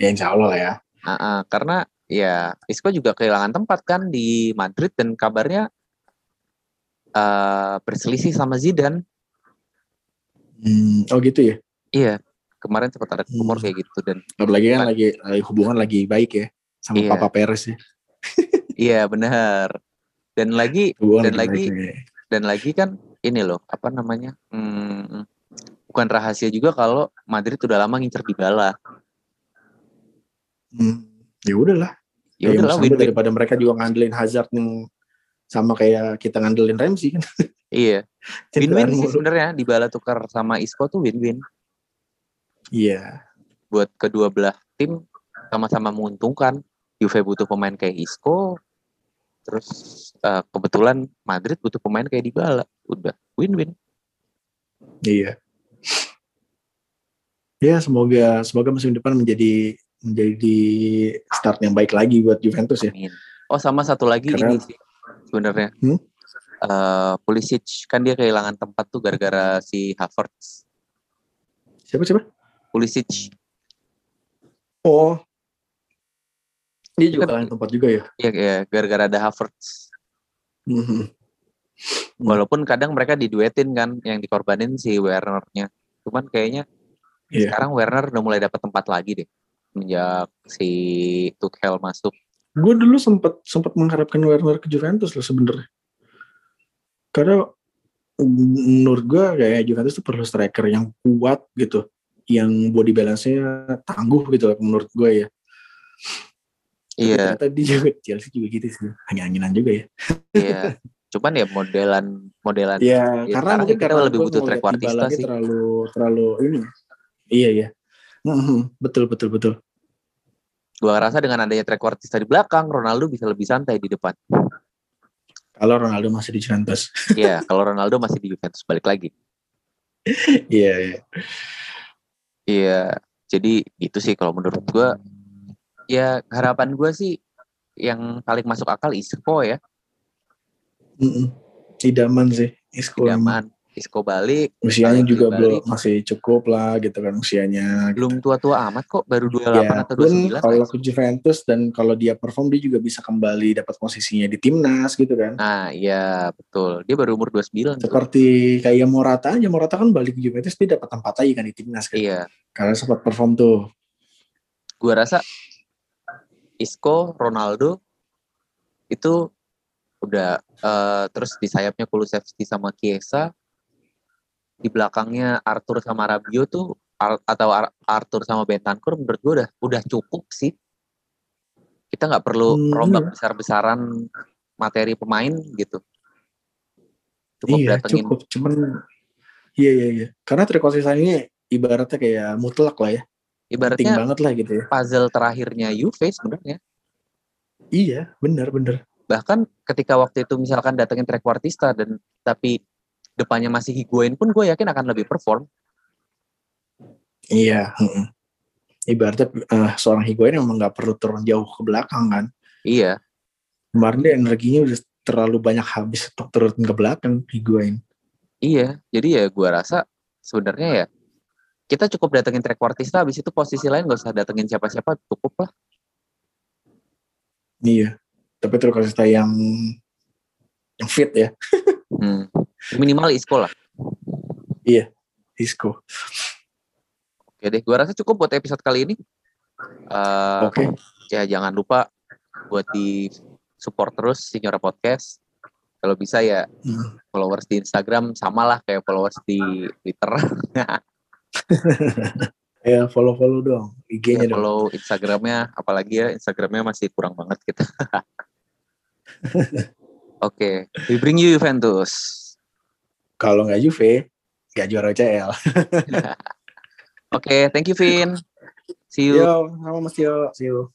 ya insya Allah lah ya Ah, ah, karena ya Isco juga kehilangan tempat kan di Madrid dan kabarnya eh berselisih sama Zidane. Hmm, oh gitu ya Iya, kemarin sempat ada rumor Hmm. kayak gitu dan apalagi kan lagi, lagi hubungan lagi baik ya sama Iya. Papa Perez ya iya benar. Dan lagi hubungan Dan lagi ya. dan lagi kan ini loh apa namanya? Hmm, bukan rahasia juga kalau Madrid udah lama ngincer Dybala. Hmm, ya udahlah Ya udahlah daripada mereka juga ngandelin Hazard yang sama kayak kita ngandelin Ramsey kan Iya, win-win sih sebenarnya Dybala tukar sama Isco tuh win-win iya buat kedua belah tim sama-sama menguntungkan. Juve butuh pemain kayak Isco, terus eh, kebetulan Madrid butuh pemain kayak Dybala. Udah win-win. iya ya semoga semoga musim depan menjadi menjadi start yang baik lagi buat Juventus ya Amin. Oh sama satu lagi Karena- ini sih sebenarnya. Hmm? Eh, Pulisic kan dia kehilangan tempat tuh gara-gara si Havertz. Siapa siapa? Pulisic. Oh. Dia juga Kan- tempat juga ya. Iya ya, gara-gara ada Havertz. Mhm. Hmm. Walaupun kadang mereka diduetin kan yang dikorbanin si Werner-nya. Cuman kayaknya Iya. sekarang Werner udah mulai dapat tempat lagi deh. Semenjak si Tuchel masuk. Gue dulu sempat sempat mengharapkan Werner ke Juventus loh sebenarnya. Karena menurut gue kayak Juventus tuh perlu striker yang kuat gitu, yang body balance-nya tangguh gitu menurut gue ya. Iya, dia juga Chelsea juga gitu sih, angin-anginan juga ya. iya. Cuman ya modelan modelan Ya, Ya, karena mungkin kita karena lebih butuh trequartista sih. terlalu terlalu ini. Iya ya. Mhm, betul betul betul. gua rasa dengan adanya trequartista di belakang, Ronaldo bisa lebih santai di depan. Kalau Ronaldo masih di Juventus. Iya, kalau Ronaldo masih di Juventus balik lagi. Iya iya. Iya, jadi itu sih kalau menurut gua ya harapan gua sih yang paling masuk akal Isco ya, Mm-mm. Idaman sih. Isco. Idaman. Isco balik, Usianya Balik, juga belum masih cukup lah gitu kan usianya. belum tua-tua amat kok, baru 28 Ya, atau pun 29. kalau ke Juventus dan kalau dia perform dia juga bisa kembali dapat posisinya di timnas gitu kan. Nah, iya betul. Dia baru umur 29 tuh. Seperti kayak Morata aja, Morata kan balik ke Juventus dia dapat tempat lagi kan di timnas kan. Iya, Karena sempat perform tuh. gua rasa Isco, Ronaldo itu udah eh, terus di sayapnya Kulusevski sama Chiesa di belakangnya Arthur sama Rabiot tuh Ar- atau Ar- Arthur sama Bentancur menurut gue udah udah cukup sih kita nggak perlu Hmm, rombak iya. besar-besaran materi pemain gitu cukup iya, datengin cukup. Cuman iya iya iya. Karena Tricosisa ini ibaratnya kayak mutlak lah ya. Penting ibaratnya banget lah gitu ya. puzzle terakhirnya Juve sebenarnya Iya, benar benar. bahkan ketika waktu itu misalkan datengin trequartista dan tapi depannya masih Higuain pun gue yakin akan lebih perform Iya. Ibaratnya eh, seorang Higuain memang nggak perlu turun jauh ke belakang kan. iya Kemarin dia energinya udah terlalu banyak habis untuk turun ke belakang Higuain. iya jadi ya gue rasa sebenarnya ya kita cukup datengin trequartista habis itu posisi lain gak usah datengin siapa-siapa cukup lah Iya. Tapi Tricosisa yang yang fit ya, Hmm. Minimal Isco lah Isco. oke deh gue rasa cukup buat episode kali ini Eh, Oke. ya jangan lupa buat di support terus Signora Podcast kalau bisa ya Hmm. followers di Instagram sama lah kayak followers di Twitter Ya follow-follow dong ya, IG-nya dong. follow Instagramnya apalagi ya Instagramnya masih kurang banget kita oke we bring you Juventus Kalau nggak Juve, nggak juara UCL. oke thank you Vin see you Yo, sama Mas Yo. See you.